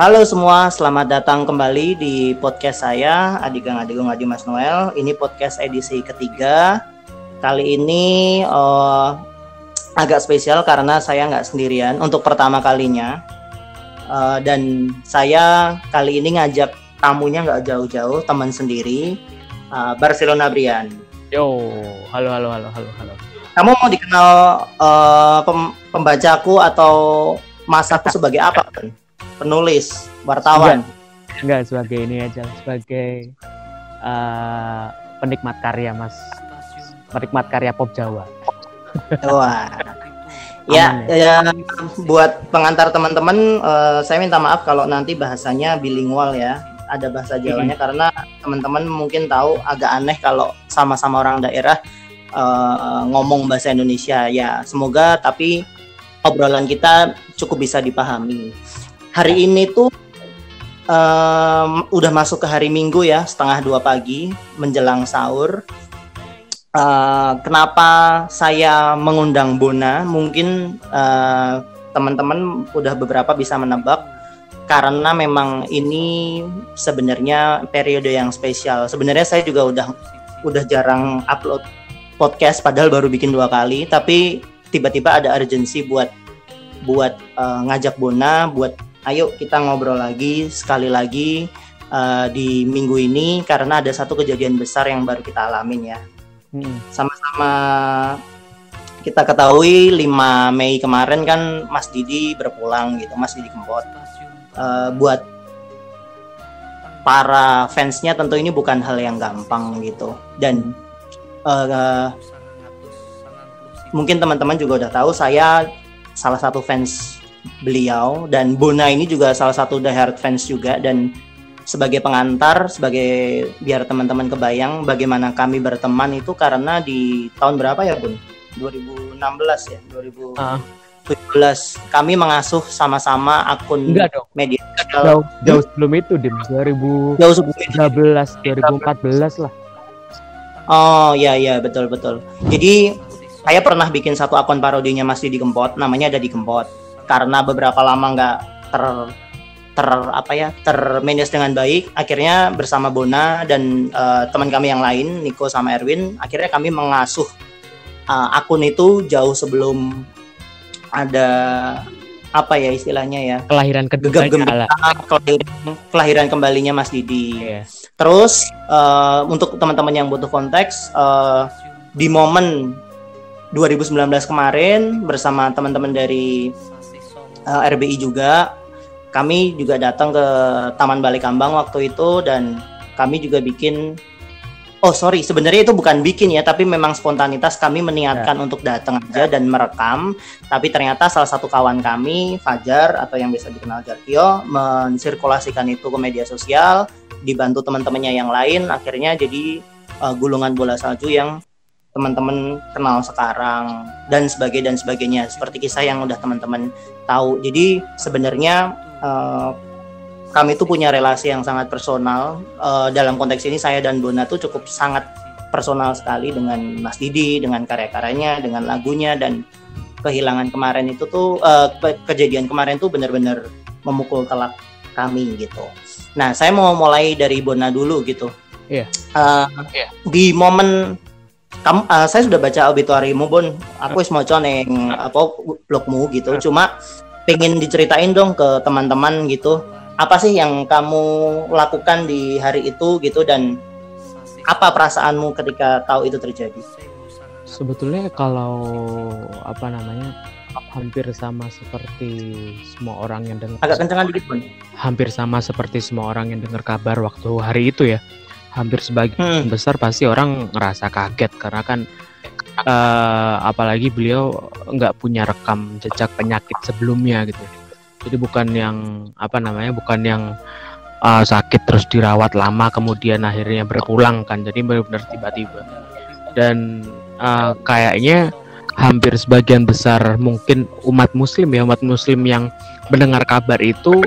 Halo semua, selamat datang kembali di podcast saya, Adigang Adigung Adi Mas Noel. Ini podcast edisi ketiga. Kali ini uh, agak spesial karena saya nggak sendirian untuk pertama kalinya. Uh, dan saya kali ini ngajak tamunya nggak jauh-jauh, teman sendiri, uh, Barcelona Brian. Yo, halo halo halo halo halo. Kamu mau dikenal uh, pem pembacaku atau masaku sebagai apa? Kan? Penulis, wartawan. Enggak, enggak sebagai ini aja, sebagai uh, penikmat karya Mas. Penikmat karya pop Jawa. Wah. ya, ya, ya buat pengantar teman-teman uh, saya minta maaf kalau nanti bahasanya bilingual ya. Ada bahasa Jawanya hmm. karena teman-teman mungkin tahu agak aneh kalau sama-sama orang daerah uh, ngomong bahasa Indonesia. Ya, semoga tapi obrolan kita cukup bisa dipahami hari ini tuh um, udah masuk ke hari Minggu ya, setengah dua pagi menjelang sahur. Uh, kenapa saya mengundang Bona? Mungkin uh, teman-teman udah beberapa bisa menebak karena memang ini sebenarnya periode yang spesial. Sebenarnya saya juga udah udah jarang upload podcast padahal baru bikin dua kali, tapi tiba-tiba ada urgensi buat buat uh, ngajak Bona buat ayo kita ngobrol lagi sekali lagi uh, di minggu ini karena ada satu kejadian besar yang baru kita alamin ya. Hmm. Sama-sama kita ketahui 5 Mei kemarin kan Mas Didi berpulang gitu, Mas Didi Kempot. Uh, buat para fansnya tentu ini bukan hal yang gampang gitu dan uh, mungkin teman-teman juga udah tahu saya salah satu fans beliau. Dan Bona ini juga salah satu diehard fans juga. Dan sebagai pengantar sebagai biar teman-teman kebayang bagaimana kami berteman itu karena di tahun berapa ya Bun? 2016 ya 2017 uh. kami mengasuh sama-sama akun Enggak dong. media jauh, jauh sebelum itu dim. 2000 jauh sebelum 2013 2014 lah. Oh ya ya betul betul. Jadi saya pernah bikin satu akun parodinya Mas Didi Kempot namanya ada di Kempot karena beberapa lama nggak ter ter apa ya termanage dengan baik akhirnya bersama Bona dan uh, teman kami yang lain Niko sama Erwin akhirnya kami mengasuh uh, akun itu jauh sebelum ada apa ya istilahnya ya kelahiran kedua kelahiran, kelahiran kembalinya Mas Didi yeah. terus uh, untuk teman-teman yang butuh konteks uh, di momen 2019 kemarin bersama teman-teman dari uh, eh, RBI juga. Kami juga datang ke Taman Balai Kambang waktu itu dan kami juga bikin oh sorry sebenarnya itu bukan bikin ya tapi memang spontanitas kami meniatkan ya. untuk datang aja dan merekam. Tapi ternyata salah satu kawan kami Fajar atau yang bisa dikenal Jarkio mensirkulasikan itu ke media sosial dibantu teman-temannya yang lain. Akhirnya jadi uh, gulungan bola salju yang teman-teman kenal sekarang dan sebagainya dan sebagainya seperti kisah yang udah teman-teman tahu jadi sebenarnya uh, kami tuh punya relasi yang sangat personal uh, dalam konteks ini saya dan Bona tuh cukup sangat personal sekali dengan Mas Didi dengan karya-karyanya dengan lagunya dan kehilangan kemarin itu tuh uh, kejadian kemarin tuh benar-benar memukul telak kami gitu. Nah saya mau mulai dari Bona dulu gitu. Iya. Yeah. Uh, yeah. Di momen kamu uh, saya sudah baca obituarimu Bon aku mau neng apa blogmu gitu. Hmm. cuma pengen diceritain dong ke teman-teman gitu. Apa sih yang kamu lakukan di hari itu gitu dan apa perasaanmu ketika tahu itu terjadi? Sebetulnya kalau apa namanya hampir sama seperti semua orang yang dengar agak kencangan dikit pun hampir sama seperti semua orang yang dengar kabar waktu hari itu ya hampir sebagian hmm. besar pasti orang ngerasa kaget karena kan uh, apalagi beliau nggak punya rekam jejak penyakit sebelumnya gitu. Jadi bukan yang apa namanya bukan yang uh, sakit terus dirawat lama kemudian akhirnya berpulang kan. Jadi benar-benar tiba-tiba. Dan uh, kayaknya hampir sebagian besar mungkin umat muslim ya umat muslim yang mendengar kabar itu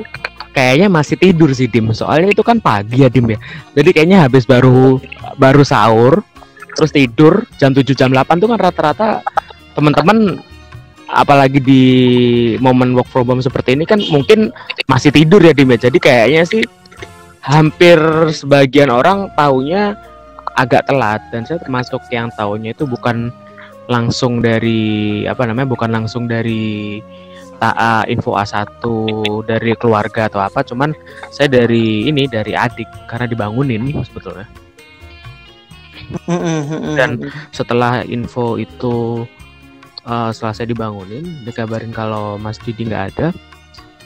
kayaknya masih tidur sih Dim. Soalnya itu kan pagi ya Dim ya. Jadi kayaknya habis baru baru sahur terus tidur jam 7 jam 8 tuh kan rata-rata teman-teman apalagi di momen work from home seperti ini kan mungkin masih tidur ya Dim ya. Jadi kayaknya sih hampir sebagian orang taunya agak telat dan saya termasuk yang taunya itu bukan langsung dari apa namanya bukan langsung dari TA info A1 dari keluarga atau apa cuman saya dari ini dari adik karena dibangunin sebetulnya. Dan setelah info itu uh, setelah saya dibangunin dikabarin kalau Mas Didi nggak ada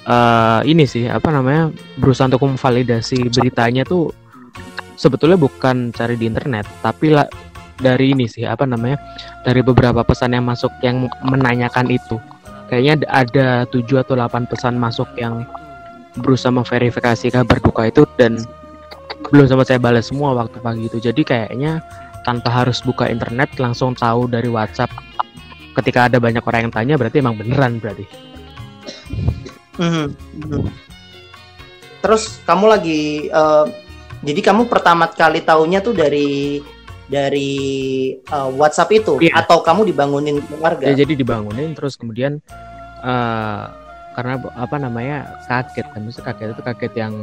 uh, ini sih apa namanya berusaha untuk memvalidasi beritanya tuh sebetulnya bukan cari di internet tapi lah dari ini sih apa namanya dari beberapa pesan yang masuk yang menanyakan itu kayaknya ada tujuh atau delapan pesan masuk yang berusaha memverifikasi kabar duka itu dan belum sempat saya balas semua waktu pagi itu. Jadi kayaknya tanpa harus buka internet langsung tahu dari WhatsApp. Ketika ada banyak orang yang tanya berarti emang beneran berarti. Mm -hmm. terus kamu lagi uh, jadi kamu pertama kali tahunya tuh dari dari uh, WhatsApp itu iya. atau kamu dibangunin keluarga? Ya, jadi dibangunin terus kemudian uh, karena apa namanya kaget kan, maksudnya kaget itu kaget yang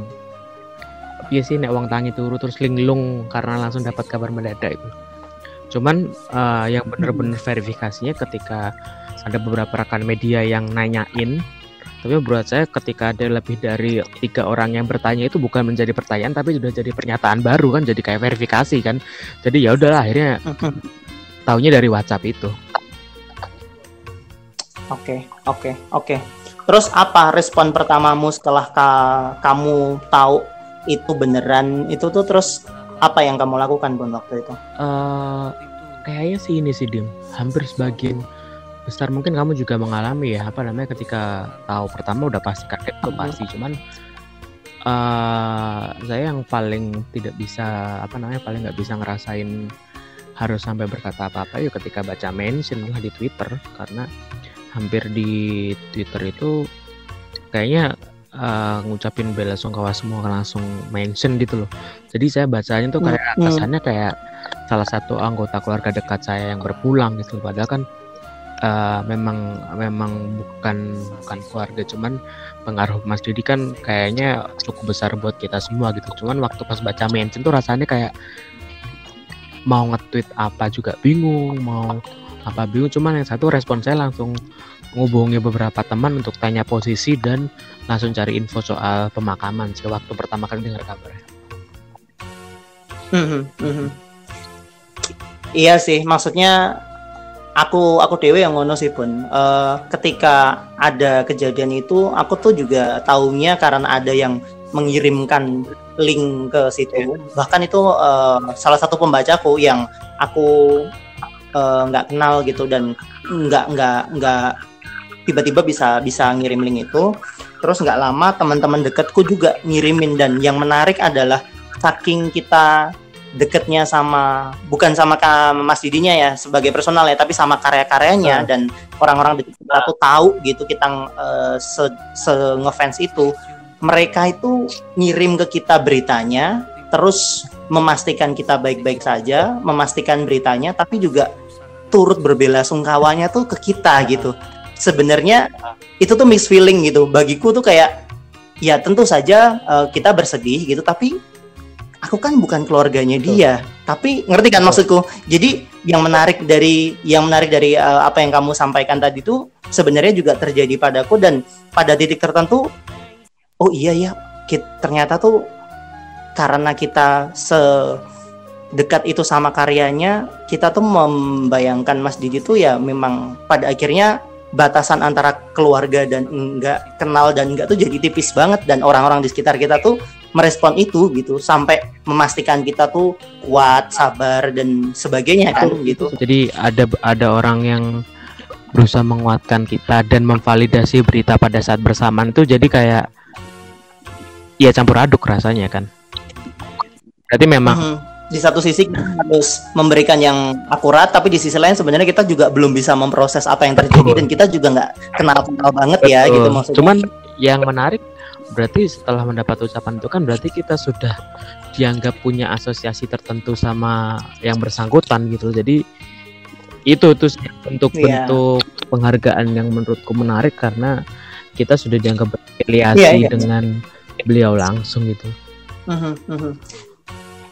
iya sih nek uang tangi turu terus linglung karena langsung dapat kabar mendadak itu. Cuman uh, yang bener-bener verifikasinya ketika ada beberapa rekan media yang nanyain tapi menurut saya ketika ada lebih dari tiga orang yang bertanya itu bukan menjadi pertanyaan tapi sudah jadi pernyataan baru kan jadi kayak verifikasi kan. Jadi ya udahlah akhirnya tahunya dari WhatsApp itu. Oke okay, oke okay, oke. Okay. terus apa respon pertamamu setelah ka kamu tahu itu beneran? Itu tuh terus apa yang kamu lakukan pun waktu itu? Uh, kayaknya sih ini sih dim. Hampir sebagian besar. Mungkin kamu juga mengalami ya apa namanya ketika tahu pertama udah pasti kaget tuh pasti. Cuman uh, saya yang paling tidak bisa apa namanya paling nggak bisa ngerasain harus sampai berkata apa-apa ya ketika baca mention lah di Twitter. Karena hampir di Twitter itu kayaknya uh, ngucapin bela sungkawa semua langsung mention gitu loh. Jadi saya bacanya tuh kayak kesannya kayak salah satu anggota keluarga dekat saya yang berpulang gitu. Padahal kan uh, memang memang bukan bukan keluarga cuman pengaruh Mas Didi kan kayaknya cukup besar buat kita semua gitu cuman waktu pas baca mention tuh rasanya kayak mau nge-tweet apa juga bingung mau apa bingung cuman yang satu respon saya langsung ngubungi beberapa teman untuk tanya posisi dan langsung cari info soal pemakaman sih waktu pertama kali dengar kabarnya. Mm -hmm, mm -hmm. Iya sih, maksudnya aku aku dewe yang ngono sih pun uh, ketika ada kejadian itu aku tuh juga taunya karena ada yang mengirimkan link ke situ. Bahkan itu uh, salah satu pembacaku yang aku eh, nggak uh, kenal gitu dan nggak nggak nggak tiba-tiba bisa bisa ngirim link itu. Terus nggak lama teman-teman dekatku juga ngirimin dan yang menarik adalah saking kita deketnya sama bukan sama Mas Didinya ya sebagai personal ya tapi sama karya-karyanya hmm. dan orang-orang deket kita tuh tahu gitu kita uh, se, se ngefans itu. Mereka itu ngirim ke kita beritanya terus memastikan kita baik-baik saja memastikan beritanya tapi juga turut berbela sungkawanya tuh ke kita gitu. Sebenarnya itu tuh mixed feeling gitu. Bagiku tuh kayak ya tentu saja uh, kita bersedih gitu tapi aku kan bukan keluarganya dia Betul. tapi ngerti kan Betul. maksudku jadi yang menarik dari yang menarik dari uh, apa yang kamu sampaikan tadi itu sebenarnya juga terjadi padaku dan pada titik tertentu oh iya ya kita, ternyata tuh karena kita se dekat itu sama karyanya kita tuh membayangkan Mas Didi tuh ya memang pada akhirnya batasan antara keluarga dan enggak kenal dan enggak tuh jadi tipis banget dan orang-orang di sekitar kita tuh merespon itu gitu sampai memastikan kita tuh kuat, sabar dan sebagainya kan gitu. Jadi ada ada orang yang berusaha menguatkan kita dan memvalidasi berita pada saat bersamaan itu jadi kayak ya campur aduk rasanya kan. Berarti memang mm -hmm. di satu sisi harus memberikan yang akurat tapi di sisi lain sebenarnya kita juga belum bisa memproses apa yang terjadi Betul. dan kita juga nggak kenal kenal banget Betul. ya gitu maksudnya. Cuman yang menarik berarti setelah mendapat ucapan itu kan berarti kita sudah dianggap punya asosiasi tertentu sama yang bersangkutan gitu jadi itu tuh bentuk-bentuk yeah. penghargaan yang menurutku menarik karena kita sudah dianggap berafiliasi yeah, yeah. dengan beliau langsung gitu. Uh-huh, uh-huh.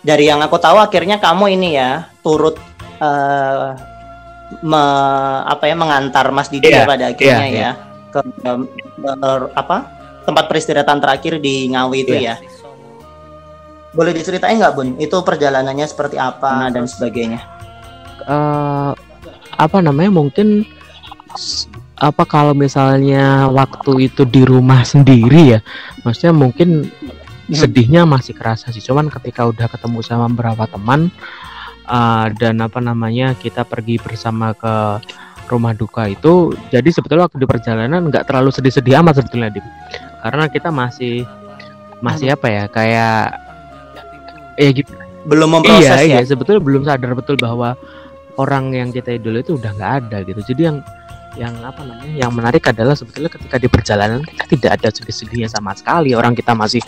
Dari yang aku tahu akhirnya kamu ini ya turut uh, me, apa ya mengantar Mas Didi yeah, pada akhirnya yeah, ya yeah. ke um, apa tempat peristirahatan terakhir di Ngawi itu yeah. ya. Boleh diceritain nggak Bun? Itu perjalanannya seperti apa hmm. dan sebagainya? Uh, apa namanya mungkin apa kalau misalnya waktu itu di rumah sendiri ya maksudnya mungkin hmm. sedihnya masih kerasa sih cuman ketika udah ketemu sama beberapa teman uh, dan apa namanya kita pergi bersama ke rumah duka itu jadi sebetulnya waktu di perjalanan nggak terlalu sedih-sedih amat sebetulnya Dim. Karena kita masih masih apa ya kayak ya gitu. Belum memproses iya, iya ya? iya sebetulnya belum sadar betul bahwa orang yang kita dulu itu udah nggak ada gitu. Jadi yang yang apa namanya yang menarik adalah sebetulnya ketika di perjalanan kita tidak ada sedih-sedihnya sama sekali. Orang kita masih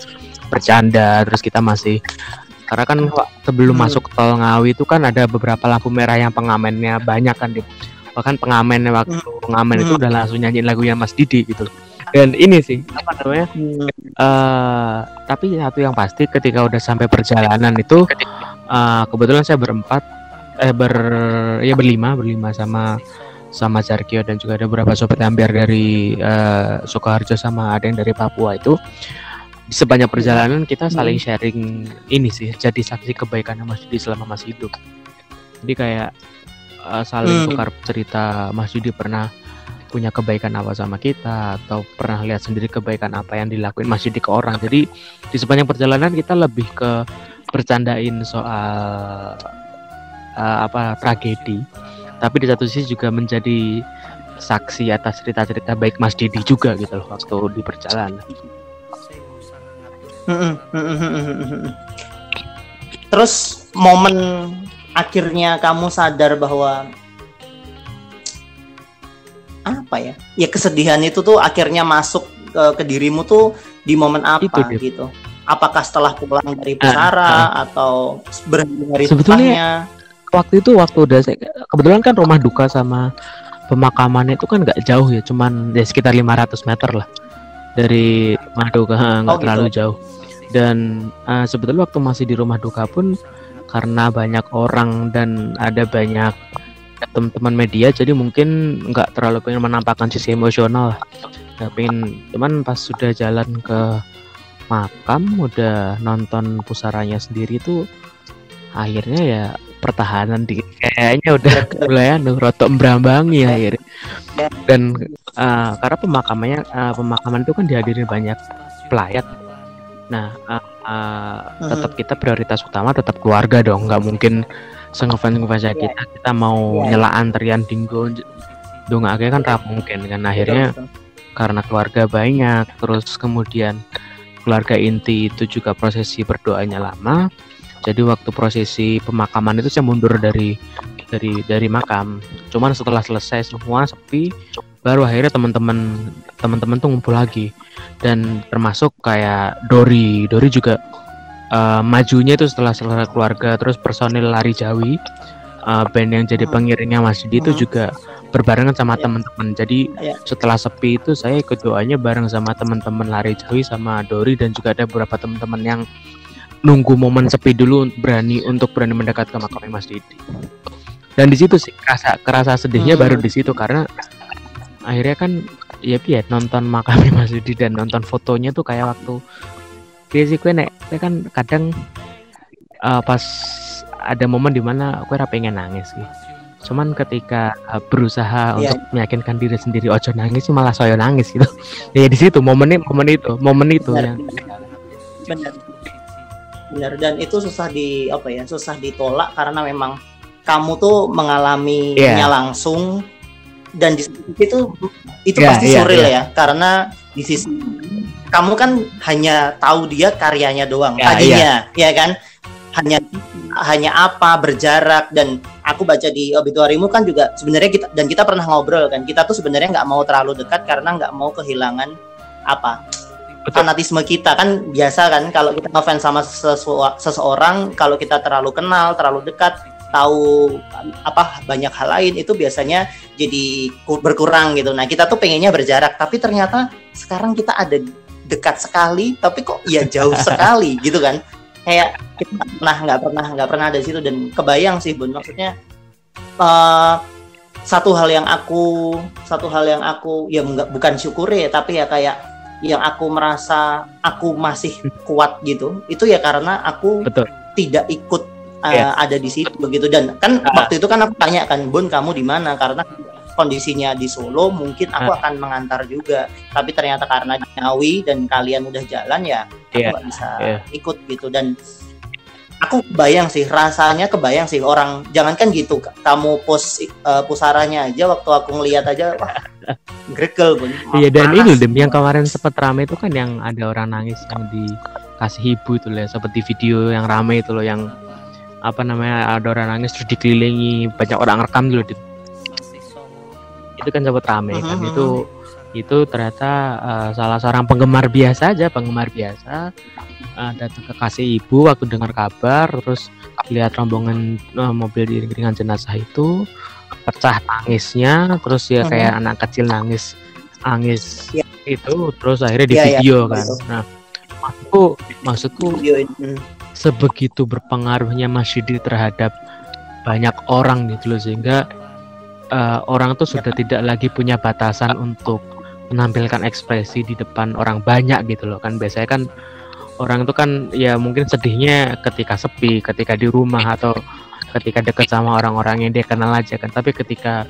bercanda terus kita masih karena kan sebelum hmm. masuk tol Ngawi itu kan ada beberapa lampu merah yang pengamennya banyak kan di bahkan pengamennya waktu hmm. pengamen itu hmm. udah langsung nyanyiin lagunya Mas Didi gitu dan ini sih apa namanya hmm. uh, tapi satu yang pasti ketika udah sampai perjalanan itu uh, kebetulan saya berempat eh ber ya berlima berlima sama sama Zarkio dan juga ada beberapa sobat ambiar dari uh, Sukoharjo sama ada yang dari Papua itu sepanjang perjalanan kita saling hmm. sharing ini sih jadi saksi kebaikan Mas Yudi selama masih hidup jadi kayak uh, saling hmm. tukar cerita Mas Yudi pernah punya kebaikan apa sama kita atau pernah lihat sendiri kebaikan apa yang dilakuin Mas Yudi ke orang. Jadi di sepanjang perjalanan kita lebih ke bercandain soal uh, apa tragedi. Tapi di satu sisi juga menjadi saksi atas cerita-cerita baik Mas Didi juga gitu loh waktu di perjalanan. Terus momen akhirnya kamu sadar bahwa apa ya? Ya kesedihan itu tuh akhirnya masuk ke, ke dirimu tuh di momen apa itu, gitu? Apakah setelah pulang dari pusara uh, uh. atau berhenti dari sebetulnya waktu itu waktu udah saya kebetulan kan rumah duka sama pemakaman itu kan nggak jauh ya cuman ya sekitar 500 meter lah dari rumah duka nggak oh, terlalu gitu. jauh dan uh, sebetulnya waktu masih di rumah duka pun karena banyak orang dan ada banyak teman-teman media jadi mungkin nggak terlalu pengen menampakkan sisi emosional. Lah pengen cuman pas sudah jalan ke makam udah nonton pusaranya sendiri tuh akhirnya ya pertahanan di kayaknya udah mulai anu rotok berambangi ya akhirnya. Dan uh, karena pemakamannya uh, pemakaman itu kan dihadiri banyak pelayat. Nah uh, uh, tetap kita prioritas utama tetap keluarga dong nggak mungkin sengefan ngefans yeah. kita kita mau yeah. nyela antrian dinggo dong akhirnya kan tak mungkin kan. Akhirnya karena keluarga banyak terus kemudian keluarga inti itu juga prosesi berdoanya lama. Jadi waktu prosesi pemakaman itu saya mundur dari dari dari makam. Cuman setelah selesai semua sepi baru akhirnya teman-teman teman-teman tuh ngumpul lagi. Dan termasuk kayak Dori. Dori juga uh, majunya itu setelah selesai keluarga terus personil lari Jawi uh, band yang jadi pengiringnya Mas Didi itu hmm. juga berbarengan sama yeah. teman-teman. Jadi yeah. setelah sepi itu saya ikut doanya bareng sama teman-teman lari Jawi sama Dori dan juga ada beberapa teman-teman yang nunggu momen sepi dulu berani untuk berani mendekat ke makam Mas Didi. Dan di situ sih kerasa kerasa sedihnya hmm. baru di situ karena akhirnya kan ya piye nonton makam Mas Didi dan nonton fotonya tuh kayak waktu dia sih nek kan kadang uh, pas ada momen di mana aku pengen nangis sih. Cuman ketika uh, berusaha yeah. untuk meyakinkan diri sendiri ojo nangis malah saya nangis gitu. ya di situ momen momen itu momen itu benar, yang benar benar dan itu susah di apa ya susah ditolak karena memang kamu tuh mengalaminya yeah. langsung dan di itu itu yeah, pasti yeah, surreal yeah. ya karena di sisi kamu kan hanya tahu dia karyanya doang yeah, tadinya yeah. ya kan hanya hanya apa berjarak dan aku baca di obituarimu kan juga sebenarnya kita dan kita pernah ngobrol kan kita tuh sebenarnya nggak mau terlalu dekat karena nggak mau kehilangan apa fanatisme kita kan biasa kan kalau kita ngefans sama sesu seseorang kalau kita terlalu kenal terlalu dekat tahu apa banyak hal lain itu biasanya jadi berkurang gitu. Nah kita tuh pengennya berjarak, tapi ternyata sekarang kita ada dekat sekali, tapi kok ya jauh sekali gitu kan? Kayak kita pernah nggak pernah nggak pernah ada di situ dan kebayang sih bun maksudnya uh, satu hal yang aku satu hal yang aku ya enggak bukan syukuri ya tapi ya kayak yang aku merasa aku masih kuat gitu itu ya karena aku Betul. tidak ikut uh, yeah. ada di situ begitu dan kan uh. waktu itu kan aku tanya kan Bun kamu di mana karena kondisinya di Solo mungkin aku uh. akan mengantar juga tapi ternyata karena Ngawi dan kalian udah jalan ya aku yeah. gak bisa yeah. ikut gitu dan aku bayang sih rasanya kebayang sih orang jangankan gitu kamu pos uh, pusaranya aja waktu aku ngelihat aja wah grekel pun iya dan ini dem yang kemarin sempat rame itu kan yang ada orang nangis yang dikasih ibu itu loh seperti video yang rame itu loh yang apa namanya ada orang nangis terus dikelilingi banyak orang rekam dulu gitu itu kan sempat rame kan uh-huh. itu itu ternyata uh, salah seorang penggemar biasa aja penggemar biasa uh, datang ke kasih ibu waktu dengar kabar terus lihat rombongan uh, mobil dengan jenazah itu pecah tangisnya terus ya kayak uh-huh. anak kecil nangis nangis yeah. itu terus akhirnya di yeah, iya, video yeah, kan nah maksudku maksudku hmm. Sebegitu berpengaruhnya Mas Yudi terhadap banyak orang gitu loh sehingga uh, orang tuh sudah yeah. tidak lagi punya batasan untuk menampilkan ekspresi di depan orang banyak gitu loh kan biasanya kan orang itu kan ya mungkin sedihnya ketika sepi, ketika di rumah atau ketika dekat sama orang-orang yang dia kenal aja kan. Tapi ketika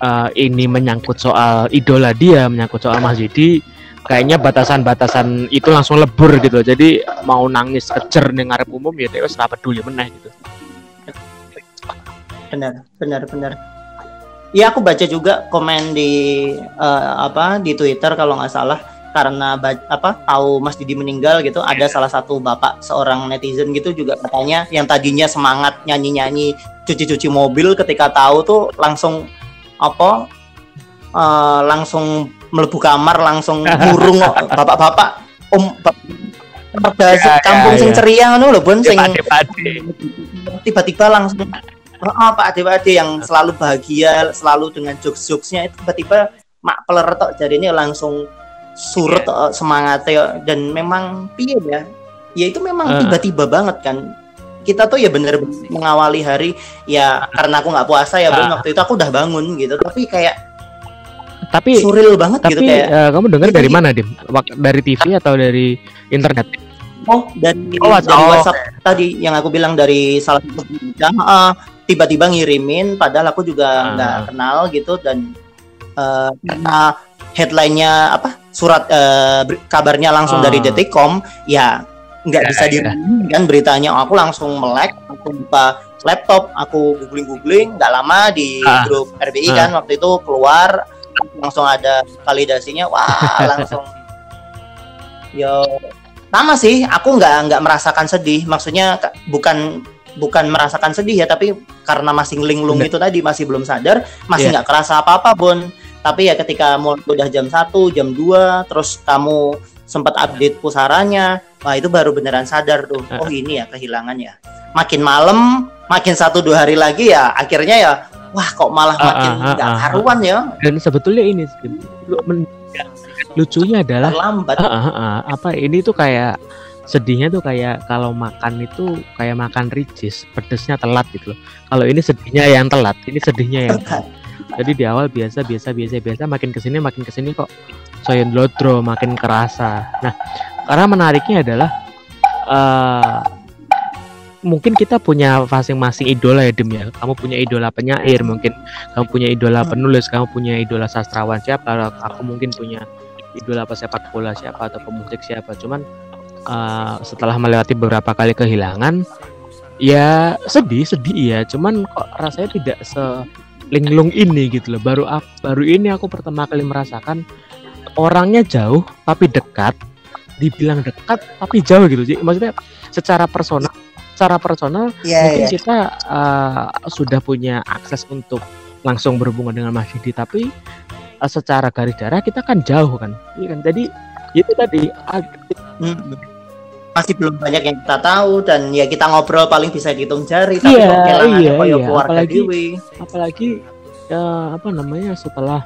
uh, ini menyangkut soal idola dia, menyangkut soal Mas Yudi, kayaknya batasan-batasan itu langsung lebur gitu. Jadi mau nangis kecer dengar umum ya dia wis peduli meneh gitu. Benar, benar, benar. Iya aku baca juga komen di uh, apa di Twitter kalau nggak salah karena apa tahu Mas Didi meninggal gitu ada iya. salah satu bapak seorang netizen gitu juga katanya yang tadinya semangat nyanyi-nyanyi cuci-cuci mobil ketika tahu tuh langsung apa uh, langsung melebu kamar langsung burung bapak-bapak om bapak, ya, kampung ya, sing ya. ceria ngono lho Bun sing tiba-tiba langsung oh, Pak Ade-Ade yang selalu bahagia selalu dengan jokes-jokesnya itu tiba-tiba mak peler tok jadi ini langsung surut yeah. semangatnya dan memang piye ya ya itu memang tiba-tiba uh. banget kan kita tuh ya bener, -bener mengawali hari ya karena aku nggak puasa ya uh. waktu itu aku udah bangun gitu tapi kayak tapi suril banget tapi, gitu kayak uh, kamu dengar dari mana dim dari TV atau dari internet oh dari oh, dari oh, WhatsApp okay. tadi yang aku bilang dari salah satu uh, tiba-tiba ngirimin padahal aku juga nggak uh. kenal gitu dan uh, karena headline-nya apa surat uh, kabarnya langsung oh. dari ah. Detikcom ya nggak ya, bisa ya. di kan beritanya aku langsung melek aku buka laptop aku googling googling nggak lama di ah. grup RBI ah. kan waktu itu keluar langsung ada validasinya wah langsung. Yo. Sama sih aku nggak nggak merasakan sedih. Maksudnya bukan bukan merasakan sedih ya tapi karena masih linglung itu tadi masih belum sadar masih iya. nggak yeah. kerasa apa apa Bon tapi ya ketika mulai udah jam 1, jam 2 terus kamu sempat update pusaranya wah itu baru beneran sadar tuh. Oh ini ya kehilangan ya. Makin malam makin satu dua hari lagi ya akhirnya ya wah kok malah makin nggak uh, uh, uh, karuan ya? Dan sebetulnya ini lucunya adalah lambat apa ini tuh kayak sedihnya tuh kayak kalau makan itu kayak makan ricis pedesnya telat gitu loh. Kalau ini sedihnya yang telat ini sedihnya yang telat. jadi di awal biasa biasa biasa biasa makin ke sini makin ke sini kok soyen lodro makin kerasa. Nah karena menariknya adalah uh, mungkin kita punya masing-masing idola ya Dem ya. Kamu punya idola penyair mungkin kamu punya idola hmm. penulis kamu punya idola sastrawan siapa aku mungkin punya idola pesepak bola siapa atau pemusik siapa. Cuman uh, setelah melewati beberapa kali kehilangan ya sedih sedih ya. Cuman kok rasanya tidak se linglung ini gitu loh. Baru baru ini aku pertama kali merasakan orangnya jauh tapi dekat dibilang dekat tapi jauh gitu. Sih maksudnya secara personal secara personal yeah, mungkin yeah. kita uh, sudah punya akses untuk langsung berhubungan dengan Mas Didi tapi uh, secara garis darah kita kan jauh kan iya kan jadi itu tadi hmm. masih belum banyak yang kita tahu dan ya kita ngobrol paling bisa dihitung jari tapi iya, kok iya, iya. apalagi apalagi ya apa namanya setelah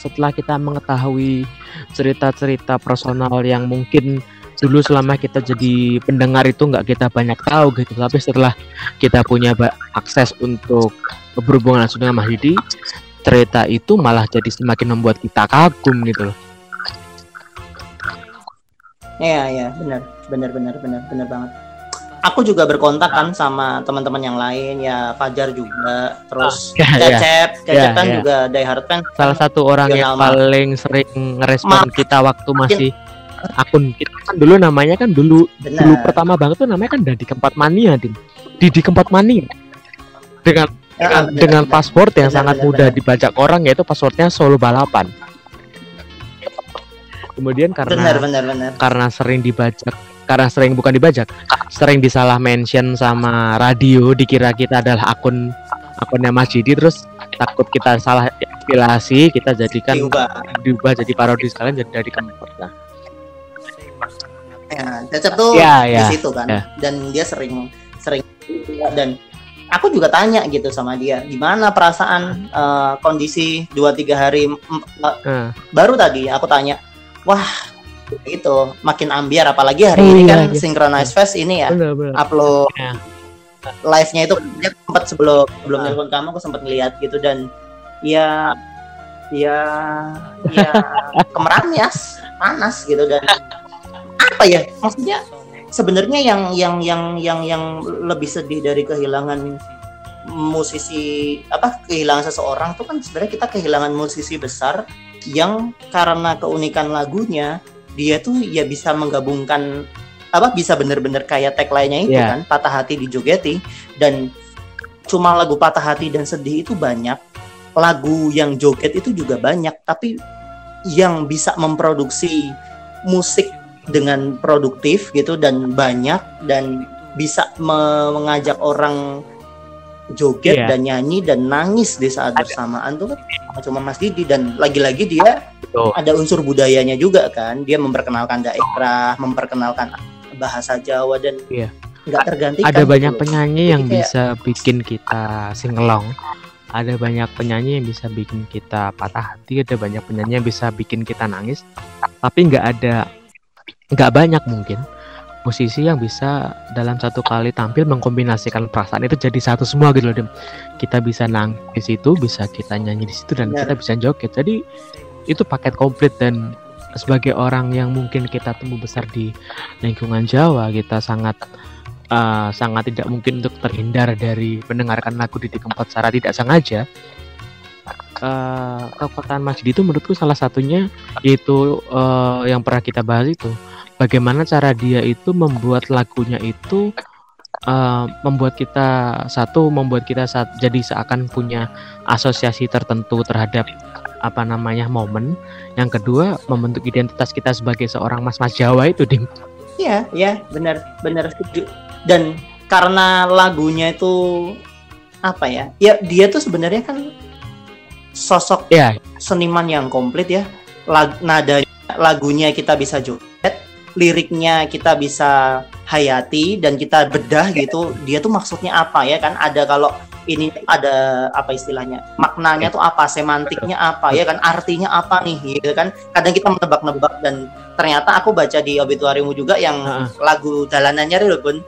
setelah kita mengetahui cerita-cerita personal yang mungkin dulu selama kita jadi pendengar itu nggak kita banyak tahu gitu. Tapi setelah kita punya akses untuk berhubungan langsung dengan Mahdi cerita itu malah jadi semakin membuat kita kagum gitu loh. Iya iya benar. Benar benar benar benar banget. Aku juga berkontak kan sama teman-teman yang lain ya Fajar juga terus oh, ya, Cecep ya. Cecep ya, kan ya. juga Die Hard kan. Salah satu orang yang paling sering ngerespon kita waktu masih akun kita kan dulu namanya kan dulu Bener. dulu pertama banget tuh namanya kan Dadi Keempat Mania Din Didi Keempat Mania dengan ya, dengan, bener, dengan bener. password yang bener, sangat bener, mudah bener. dibajak orang yaitu passwordnya solo balapan kemudian karena bener, bener, bener. karena sering dibajak karena sering bukan dibajak sering disalah mention sama radio dikira kita adalah akun akunnya Mas Jidi terus takut kita salah inspirasi kita jadikan diubah, diubah jadi parodi sekalian jadi dari keempat nah ya Cecep tuh ya, ya, di situ kan ya. dan dia sering sering dan aku juga tanya gitu sama dia gimana perasaan uh, kondisi dua tiga hari uh, hmm. baru tadi aku tanya wah itu makin ambiar apalagi hari oh, ini iya, kan iya. Synchronize Fest ini ya bener, bener. upload ya. live-nya itu dia sempat sebelum sebelum ah. telepon kamu aku sempat ngeliat gitu dan ya ya ya kemeranias panas gitu dan apa ya maksudnya sebenarnya yang yang yang yang yang lebih sedih dari kehilangan musisi apa kehilangan seseorang tuh kan sebenarnya kita kehilangan musisi besar yang karena keunikan lagunya dia tuh ya bisa menggabungkan apa bisa bener-bener kayak tagline-nya itu yeah. kan patah hati di dijogeti dan cuma lagu patah hati dan sedih itu banyak lagu yang joget itu juga banyak tapi yang bisa memproduksi musik dengan produktif gitu dan banyak dan bisa me mengajak orang joget yeah. dan nyanyi dan nangis di saat bersamaan tuh kan cuma Mas Didi dan lagi-lagi dia Betul. ada unsur budayanya juga kan dia memperkenalkan daerah memperkenalkan bahasa Jawa dan yeah. nggak tergantikan ada gitu banyak loh. penyanyi Jadi yang kayak, bisa bikin kita singelong ada banyak penyanyi yang bisa bikin kita patah hati ada banyak penyanyi yang bisa bikin kita nangis tapi nggak ada nggak banyak mungkin musisi yang bisa dalam satu kali tampil mengkombinasikan perasaan itu jadi satu semua gitu loh Dem. Kita bisa nangis di situ, bisa kita nyanyi di situ dan kita bisa joget. Jadi itu paket komplit dan sebagai orang yang mungkin kita tumbuh besar di lingkungan Jawa, kita sangat uh, sangat tidak mungkin untuk terhindar dari mendengarkan lagu di Keempat secara tidak sengaja. Uh, kekuatan Masjid itu menurutku salah satunya yaitu uh, yang pernah kita bahas itu. Bagaimana cara dia itu membuat lagunya itu uh, membuat kita satu membuat kita saat jadi seakan punya asosiasi tertentu terhadap apa namanya momen. Yang kedua membentuk identitas kita sebagai seorang mas-mas Jawa itu dim. Iya iya benar benar setuju. Dan karena lagunya itu apa ya ya dia tuh sebenarnya kan sosok ya. seniman yang komplit ya. Lag, nada lagunya kita bisa joget liriknya kita bisa hayati dan kita bedah gitu. Dia tuh maksudnya apa ya kan? Ada kalau ini ada apa istilahnya? Maknanya tuh apa? Semantiknya apa ya kan? Artinya apa nih? Gitu kan? Kadang kita menebak-nebak dan ternyata aku baca di obituarimu juga yang uh. lagu jalanannya loh bun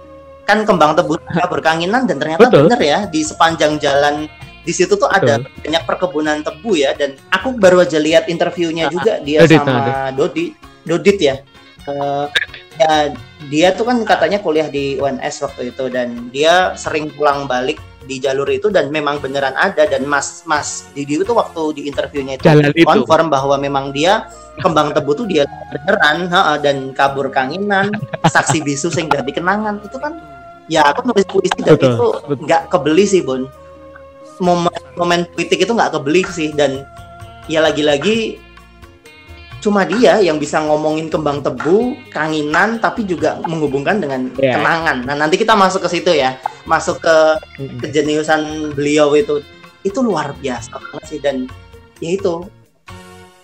kan kembang tebu berkanginan dan ternyata Betul. bener ya di sepanjang jalan di situ tuh ada Betul. banyak perkebunan tebu ya dan aku baru aja lihat interviewnya juga dia Dodit, sama Dodi Dodit ya. Uh, ya dia tuh kan katanya kuliah di UNS waktu itu dan dia sering pulang balik di jalur itu dan memang beneran ada dan Mas Mas Didi itu waktu di interviewnya itu konfirm bahwa memang dia kembang tebu tuh dia beneran ha, dan kabur kanginan saksi bisu sehingga dikenangan. Itu kan ya aku nulis puisi dan betul, itu nggak kebeli sih Bun momen momen politik itu nggak kebeli sih dan ya lagi-lagi cuma dia yang bisa ngomongin kembang tebu, kanginan, tapi juga menghubungkan dengan yeah. kenangan. Nah nanti kita masuk ke situ ya, masuk ke kejeniusan beliau itu, itu luar biasa banget sih dan ya itu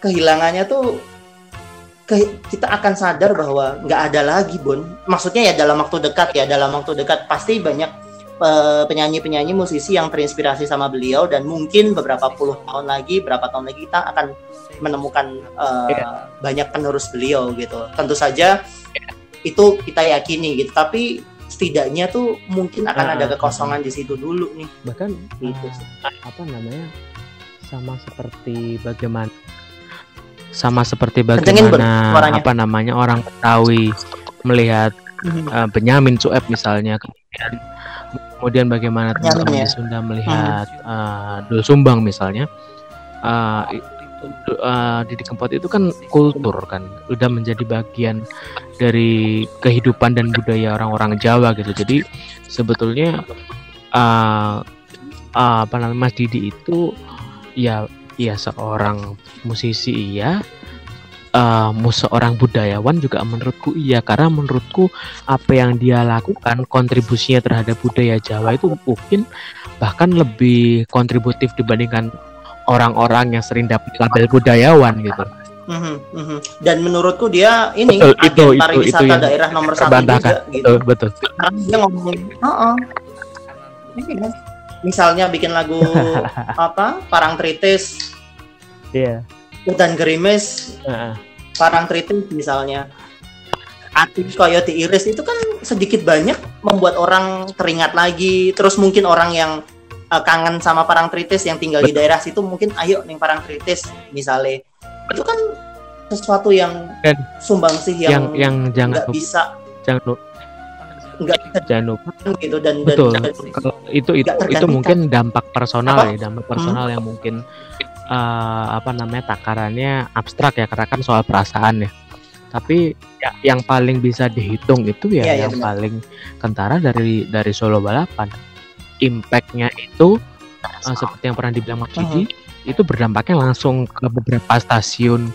kehilangannya tuh kita akan sadar bahwa nggak ada lagi Bon. Maksudnya ya dalam waktu dekat ya, dalam waktu dekat pasti banyak penyanyi-penyanyi musisi yang terinspirasi sama beliau dan mungkin beberapa puluh tahun lagi, berapa tahun lagi kita akan menemukan uh, yeah. banyak penerus beliau gitu. Tentu saja yeah. itu kita yakini gitu, tapi setidaknya tuh mungkin akan nah, ada kekosongan di situ dulu nih. Bahkan gitu. Uh, apa namanya? Sama seperti bagaimana sama seperti bagaimana apa namanya orang Betawi melihat uh, Benyamin Sueb misalnya kemudian kemudian bagaimana teman-teman ya? di Sunda melihat hmm. uh, Dul Sumbang misalnya uh, uh, Didi Kempot itu kan kultur kan udah menjadi bagian dari kehidupan dan budaya orang-orang Jawa gitu jadi sebetulnya uh, uh, apa namanya Mas Didi itu ya ya seorang musisi iya uh, seorang budayawan juga menurutku iya karena menurutku apa yang dia lakukan kontribusinya terhadap budaya Jawa itu mungkin bahkan lebih kontributif dibandingkan orang-orang yang sering dapat label budayawan gitu. Mm -hmm, Dan menurutku dia ini betul, agen itu, pariwisata itu, itu daerah nomor satu juga gitu. Betul. Karena dia ngomong, oh, oh. misalnya bikin lagu apa Parang Tritis Iya. Yeah. Hutan gerimis, uh-uh. Parang tritis misalnya. Ati Coyote Iris itu kan sedikit banyak membuat orang teringat lagi. Terus mungkin orang yang uh, kangen sama parang tritis yang tinggal Betul. di daerah situ mungkin ayo nih parang tritis misalnya. Itu kan sesuatu yang Dan sumbang sih yang yang, yang jangan nggak bisa jangan lupa nggak bisa jangan lupa gitu dan betul dan, kalau itu itu itu mungkin dampak personal Apa? ya dampak personal hmm. yang mungkin uh, apa namanya takarannya abstrak ya karena kan soal perasaan ya. Tapi ya, yang paling bisa dihitung itu ya, ya yang ya, paling kentara dari dari Solo balapan. Impactnya itu uh, seperti yang pernah dibilang Mas Didi uh-huh. itu berdampaknya langsung ke beberapa stasiun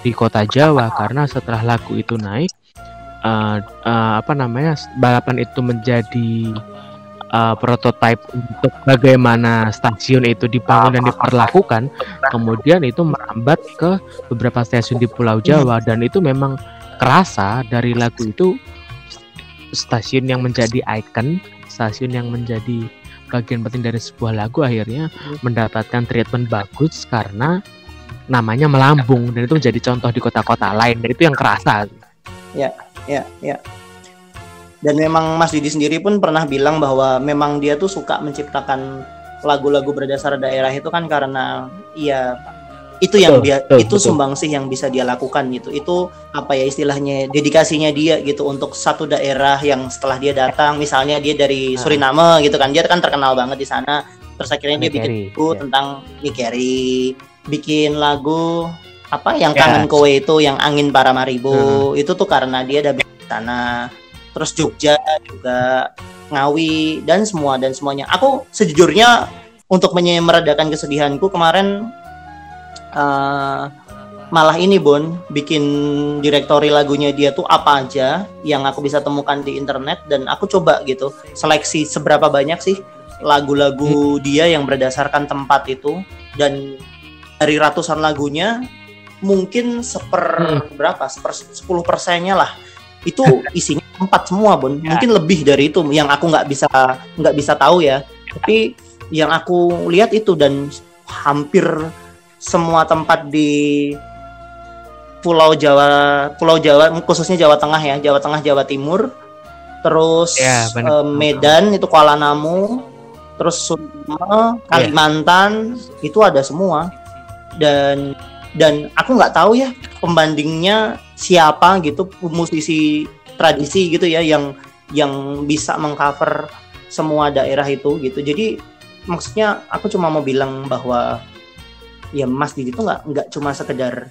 di kota Jawa. Karena setelah lagu itu naik uh, uh, apa namanya balapan itu menjadi uh, prototipe untuk bagaimana stasiun itu dibangun dan diperlakukan, kemudian itu merambat ke beberapa stasiun di Pulau Jawa. Dan itu memang kerasa dari lagu itu stasiun yang menjadi ikon, stasiun yang menjadi bagian penting dari sebuah lagu akhirnya mendapatkan treatment bagus karena namanya melambung. Dan itu menjadi contoh di kota-kota lain. Dan itu yang kerasa. Ya, ya, ya dan memang Mas Didi sendiri pun pernah bilang bahwa memang dia tuh suka menciptakan lagu-lagu berdasar daerah itu kan karena iya itu yang dia betul, itu sumbang sih yang bisa dia lakukan gitu itu apa ya istilahnya dedikasinya dia gitu untuk satu daerah yang setelah dia datang misalnya dia dari nah. Suriname gitu kan dia kan terkenal banget di sana terus akhirnya dia bikin lagu ya. tentang Nikeri bikin lagu apa yang ya. kangen kowe itu yang angin para maribu hmm. itu tuh karena dia ada di sana terus Jogja juga Ngawi dan semua dan semuanya. Aku sejujurnya untuk meredakan kesedihanku kemarin uh, malah ini Bon bikin direktori lagunya dia tuh apa aja yang aku bisa temukan di internet dan aku coba gitu seleksi seberapa banyak sih lagu-lagu hmm. dia yang berdasarkan tempat itu dan dari ratusan lagunya mungkin seper hmm. berapa seper sepuluh persennya lah itu isinya empat semua bun ya. mungkin lebih dari itu yang aku nggak bisa nggak bisa tahu ya tapi yang aku lihat itu dan hampir semua tempat di Pulau Jawa Pulau Jawa khususnya Jawa Tengah ya Jawa Tengah Jawa Timur terus ya, uh, Medan itu Kuala Namu terus Sumba ya. Kalimantan ya. itu ada semua dan dan aku nggak tahu ya pembandingnya siapa gitu musisi tradisi gitu ya yang yang bisa mengcover semua daerah itu gitu. Jadi maksudnya aku cuma mau bilang bahwa ya Mas Didi itu nggak nggak cuma sekedar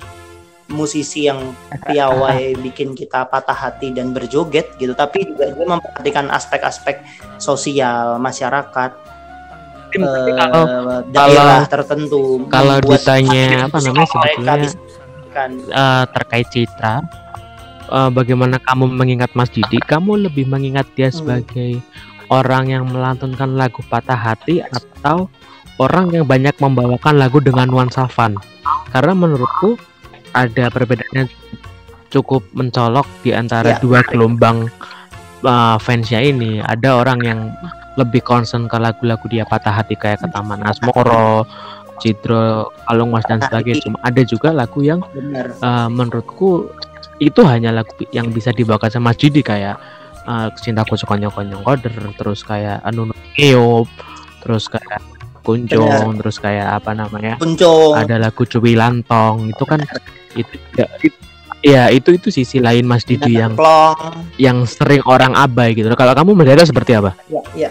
musisi yang piawai bikin kita patah hati dan berjoget gitu tapi juga dia memperhatikan aspek-aspek sosial masyarakat uh, kalau daerah tertentu kalau ditanya apa namanya sebetulnya uh, terkait citra uh, bagaimana kamu mengingat Mas Didi, kamu lebih mengingat dia hmm. sebagai hmm. orang yang melantunkan lagu patah hati atau orang yang banyak membawakan lagu dengan nuansa fun? Karena menurutku ada perbedaannya cukup mencolok di antara ya. dua gelombang uh, fansnya ini. Ada orang yang lebih concern ke lagu-lagu dia patah hati kayak ke Taman Asmoro, Cidro, Kalung Mas dan sebagainya. Cuma ada juga lagu yang uh, menurutku itu hanya lagu yang bisa dibawa sama Judi kayak uh, cintaku suka nyokong koder terus kayak anu Eop terus kayak kuncung terus kayak apa namanya kuncung ada lagu cuwi lantong itu kan itu ya, itu, ya itu itu sisi lain Mas Didi yang Plong. yang sering orang abai gitu kalau kamu melihatnya seperti apa ya, ya.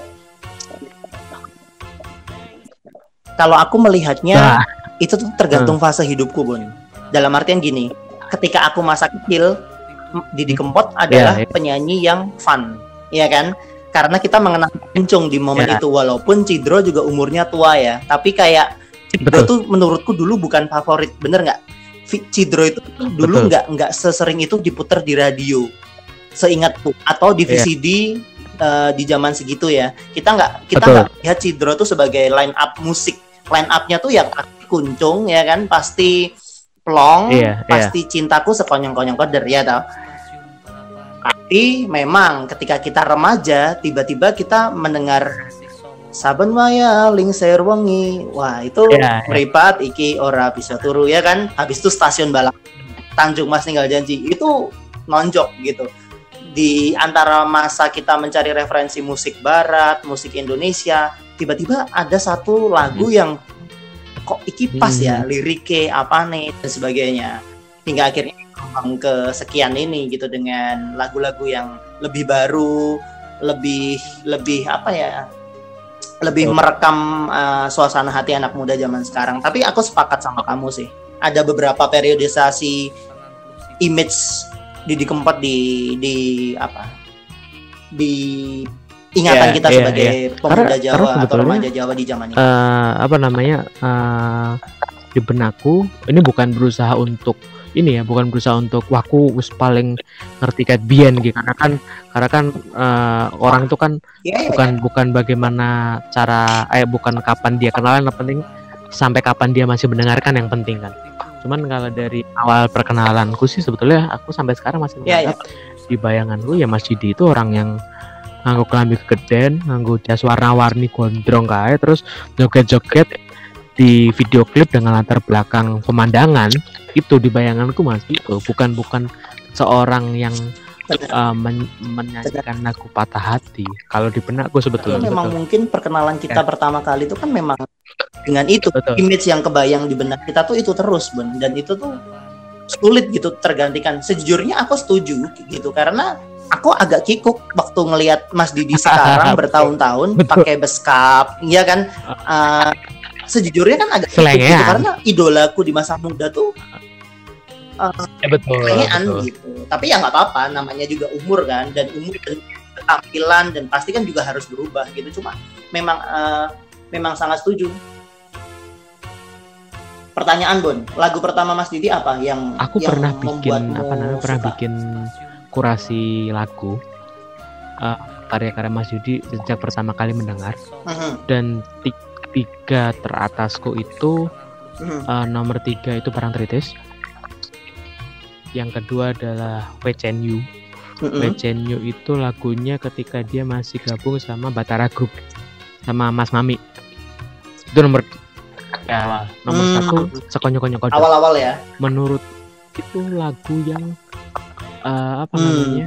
Kalau aku melihatnya nah. itu tuh tergantung hmm. fase hidupku bun dalam artian gini ketika aku masa kecil Didi Kempot adalah yeah, yeah. penyanyi yang fun, ya kan? Karena kita mengenal Kuncung di momen yeah. itu walaupun Cidro juga umurnya tua ya, tapi kayak Cidro tuh menurutku dulu bukan favorit, bener nggak? Cidro itu dulu nggak nggak sesering itu diputar di radio, seingatku atau di VCD yeah. uh, di zaman segitu ya. Kita nggak kita nggak lihat Cidro tuh sebagai line up musik, line upnya tuh ya Kuncung ya kan? Pasti plong iya, iya. pasti cintaku sekonyong-konyong koder ya tau? Tapi memang ketika kita remaja tiba-tiba kita mendengar Saben Maya Lingser Wengi. Wah itu yeah, iya. meripat iki ora bisa turu ya kan? Habis itu stasiun balap Tanjung Mas tinggal janji itu nonjok gitu. Di antara masa kita mencari referensi musik barat musik Indonesia tiba-tiba ada satu lagu hmm. yang kok iki pas ya, hmm. ya liriknya apa nih dan sebagainya hingga akhirnya kembang ke sekian ini gitu dengan lagu-lagu yang lebih baru lebih lebih apa ya lebih oh. merekam uh, suasana hati anak muda zaman sekarang tapi aku sepakat sama kamu sih ada beberapa periodisasi image di di keempat di di apa di ingatan yeah, kita yeah, sebagai yeah. pemuda karena, Jawa karena atau remaja Jawa di zaman ini. Uh, apa namanya uh, di benakku ini bukan berusaha untuk ini ya bukan berusaha untuk waku us paling ngerti kayak bian gitu karena kan karena kan uh, orang itu kan yeah, yeah, bukan yeah. bukan bagaimana cara eh bukan kapan dia kenalan yang penting sampai kapan dia masih mendengarkan yang penting kan cuman kalau dari awal perkenalanku sih sebetulnya aku sampai sekarang masih yeah, yeah. di bayanganku ya Mas Didi itu orang yang nganggo kelambi kegeden nganggo jas warna-warni gondrong kae terus joget-joget di video klip dengan latar belakang pemandangan itu di bayanganku mas itu bukan bukan seorang yang uh, men menyanyikan lagu patah hati kalau di benakku sebetulnya memang betul. mungkin perkenalan kita ya. pertama kali itu kan memang dengan itu betul. image yang kebayang di benak kita tuh itu terus ben dan itu tuh sulit gitu tergantikan sejujurnya aku setuju gitu karena aku agak kikuk waktu ngelihat Mas Didi sekarang bertahun-tahun pakai beskap, ya kan? Uh, sejujurnya kan agak kikuk gitu, karena idolaku di masa muda tuh uh, ya, betul, betul. gitu. Tapi ya nggak apa-apa, namanya juga umur kan, dan umur dan tampilan dan pasti kan juga harus berubah gitu. Cuma memang uh, memang sangat setuju. Pertanyaan Bon, lagu pertama Mas Didi apa yang aku yang pernah bikin apa namanya pernah bikin kurasi lagu uh, karya-karya Mas Yudi sejak pertama kali mendengar uh-huh. dan tiga teratasku itu uh-huh. uh, nomor tiga itu Parang Tritis yang kedua adalah Wecenyu uh-huh. Wecenyu itu lagunya ketika dia masih gabung sama Batara Group sama Mas Mami itu nomor ya, nomor hmm. satu sekonyok-konyok awal-awal ya menurut itu lagu yang uh, apa hmm. namanya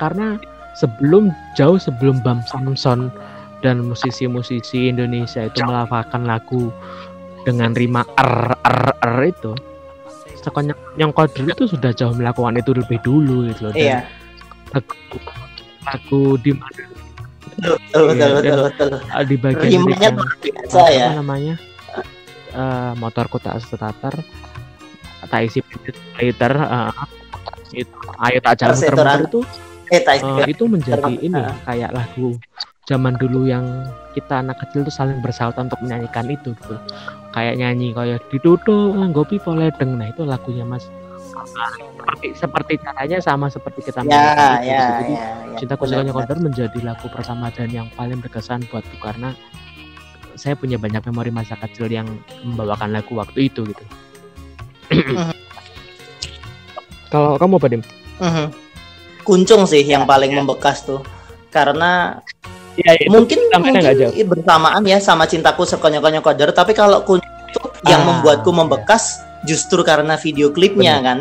karena sebelum jauh sebelum Bam Samson dan musisi-musisi Indonesia itu melafalkan lagu dengan rima r r r itu sekonyak yang koder itu sudah jauh melakukan itu lebih dulu gitu loh dan iya. lagu, lagu di mana betul betul, betul, betul, betul. di bagian rimanya biasa ya apa namanya uh, motorku tak setatar tak isi liter uh, itu ayo tak jalan muter itu eh, uh, itu menjadi ini kayak lagu zaman dulu yang kita anak kecil tuh saling bersahabat untuk menyanyikan itu gitu. Kayak nyanyi kayak ditutup nggopi poledeng nah itu lagunya mas. Seperti seperti caranya sama seperti kita ya, ya. Jadi ya, ya, cinta kusukannya konter menjadi lagu pertama dan yang paling berkesan buatku karena saya punya banyak memori masa kecil yang membawakan lagu waktu itu gitu Kalau kamu apa Dim? Uh-huh. Kuncung sih yang paling membekas tuh karena ya, itu mungkin mungkin bersamaan ya sama cintaku sekonyok-konyok koder tapi kalau kuncung yang ah, membuatku iya. membekas ya. justru karena video klipnya Bener. kan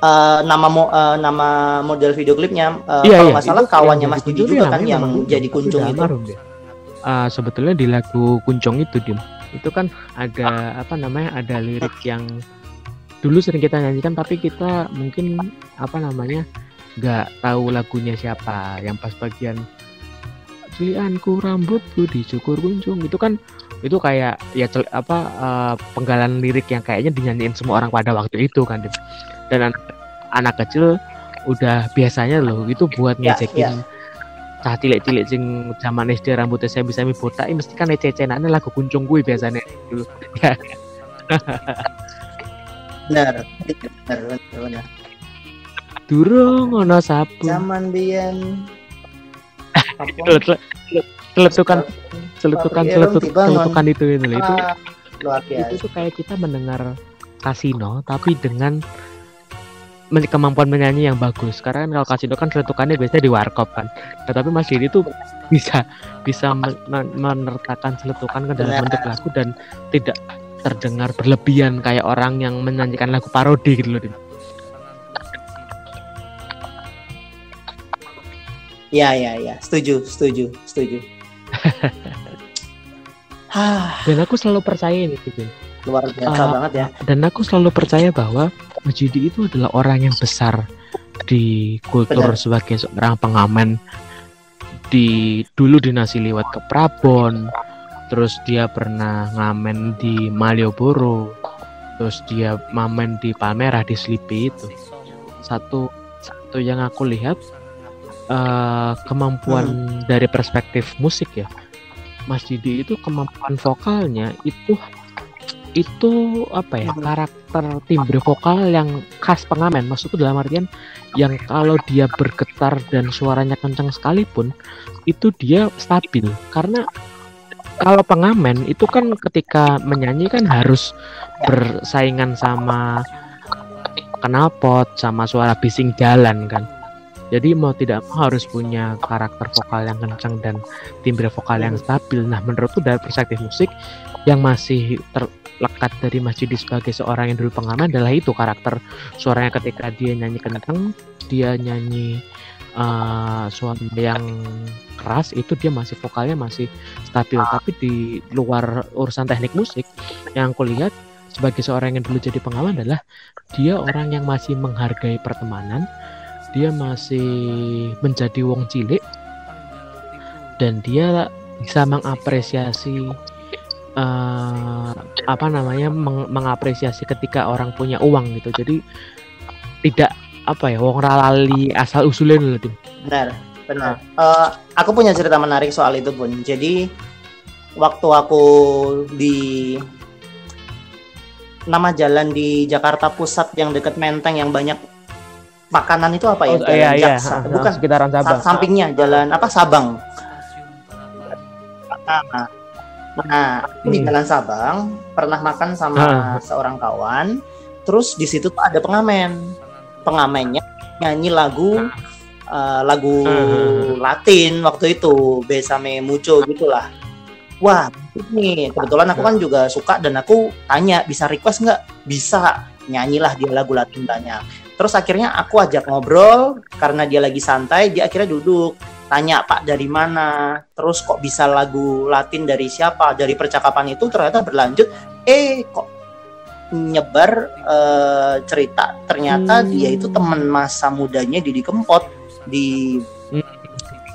uh, nama mo, uh, nama model video klipnya uh, iya, kalau iya. nggak salah kawannya Mas Didi juga kan yang jadi kuncung itu uh, sebetulnya di lagu kuncung itu dim itu kan ada apa namanya ada lirik yang dulu sering kita nyanyikan tapi kita mungkin apa namanya nggak tahu lagunya siapa. Yang pas bagian cilianku rambutku dicukur kunjung itu kan itu kayak ya apa uh, penggalan lirik yang kayaknya dinyanyiin semua orang pada waktu itu kan dan anak, anak kecil udah biasanya loh itu buat ya, ngejekin ya, ya cah cilik-cilik sing zaman SD rambutnya saya bisa botak mesti kan ece-ecenane lagu kuncung gue biasanya dulu. benar, benar, benar, benar. Durung ono sapu. Zaman biyen. Celetukan celetukan celetukan celetukan itu itu itu. Itu tuh kayak kita mendengar kasino tapi dengan kemampuan menyanyi yang bagus karena kan kalau kasino kan celetukannya biasanya di warkop kan nah, tapi Mas Didi tuh bisa bisa menertakan celetukan ke dalam bentuk lagu dan tidak terdengar berlebihan kayak orang yang menyanyikan lagu parodi gitu loh Ya ya ya, setuju, setuju, setuju. dan aku selalu percaya ini, Din. Luar biasa uh, banget ya. dan aku selalu percaya bahwa Majidi itu adalah orang yang besar di kultur Benar. sebagai seorang pengamen. Di dulu dinasti lewat ke Prabon terus dia pernah ngamen di Malioboro. Terus dia mamen di Palmerah di Slipi itu. Satu satu yang aku lihat uh, kemampuan hmm. dari perspektif musik ya. Mas Didi itu kemampuan vokalnya itu itu apa ya karakter timbre vokal yang khas pengamen. Maksudku dalam artian yang kalau dia bergetar dan suaranya kencang sekalipun itu dia stabil. Karena kalau pengamen itu kan ketika menyanyi kan harus bersaingan sama knalpot sama suara bising jalan kan. Jadi mau tidak mau harus punya karakter vokal yang kencang dan timbre vokal yang stabil. Nah menurutku dari perspektif musik yang masih ter lekat dari Mas Judi sebagai seorang yang dulu pengamen adalah itu karakter suaranya ketika dia nyanyi kenceng dia nyanyi uh, suara yang keras itu dia masih vokalnya masih stabil. Tapi di luar urusan teknik musik yang aku lihat sebagai seorang yang dulu jadi pengamen adalah dia orang yang masih menghargai pertemanan dia masih menjadi wong cilik dan dia bisa mengapresiasi uh, apa namanya meng mengapresiasi ketika orang punya uang gitu. Jadi tidak apa ya wong ralali asal usulnya dulu benar benar uh, aku punya cerita menarik soal itu pun jadi waktu aku di nama jalan di Jakarta Pusat yang dekat Menteng yang banyak makanan itu apa ya? Oh, jalan iya, iya. Jaksa. Bukan sekitaran Sabang. Sampingnya jalan apa Sabang. Nah, Nah, hmm. di Jalan Sabang pernah makan sama ah. seorang kawan. Terus di situ tuh ada pengamen. Pengamennya nyanyi lagu uh, lagu. Latin waktu itu, Besame Mucho gitulah. Wah, ini kebetulan aku kan juga suka dan aku tanya bisa request nggak? Bisa. Nyanyilah dia lagu Latin banyak. Terus akhirnya aku ajak ngobrol karena dia lagi santai, dia akhirnya duduk tanya Pak dari mana, terus kok bisa lagu Latin dari siapa, dari percakapan itu ternyata berlanjut, eh kok nyebar uh, cerita ternyata hmm. dia itu teman masa mudanya Didi Kempot di hmm.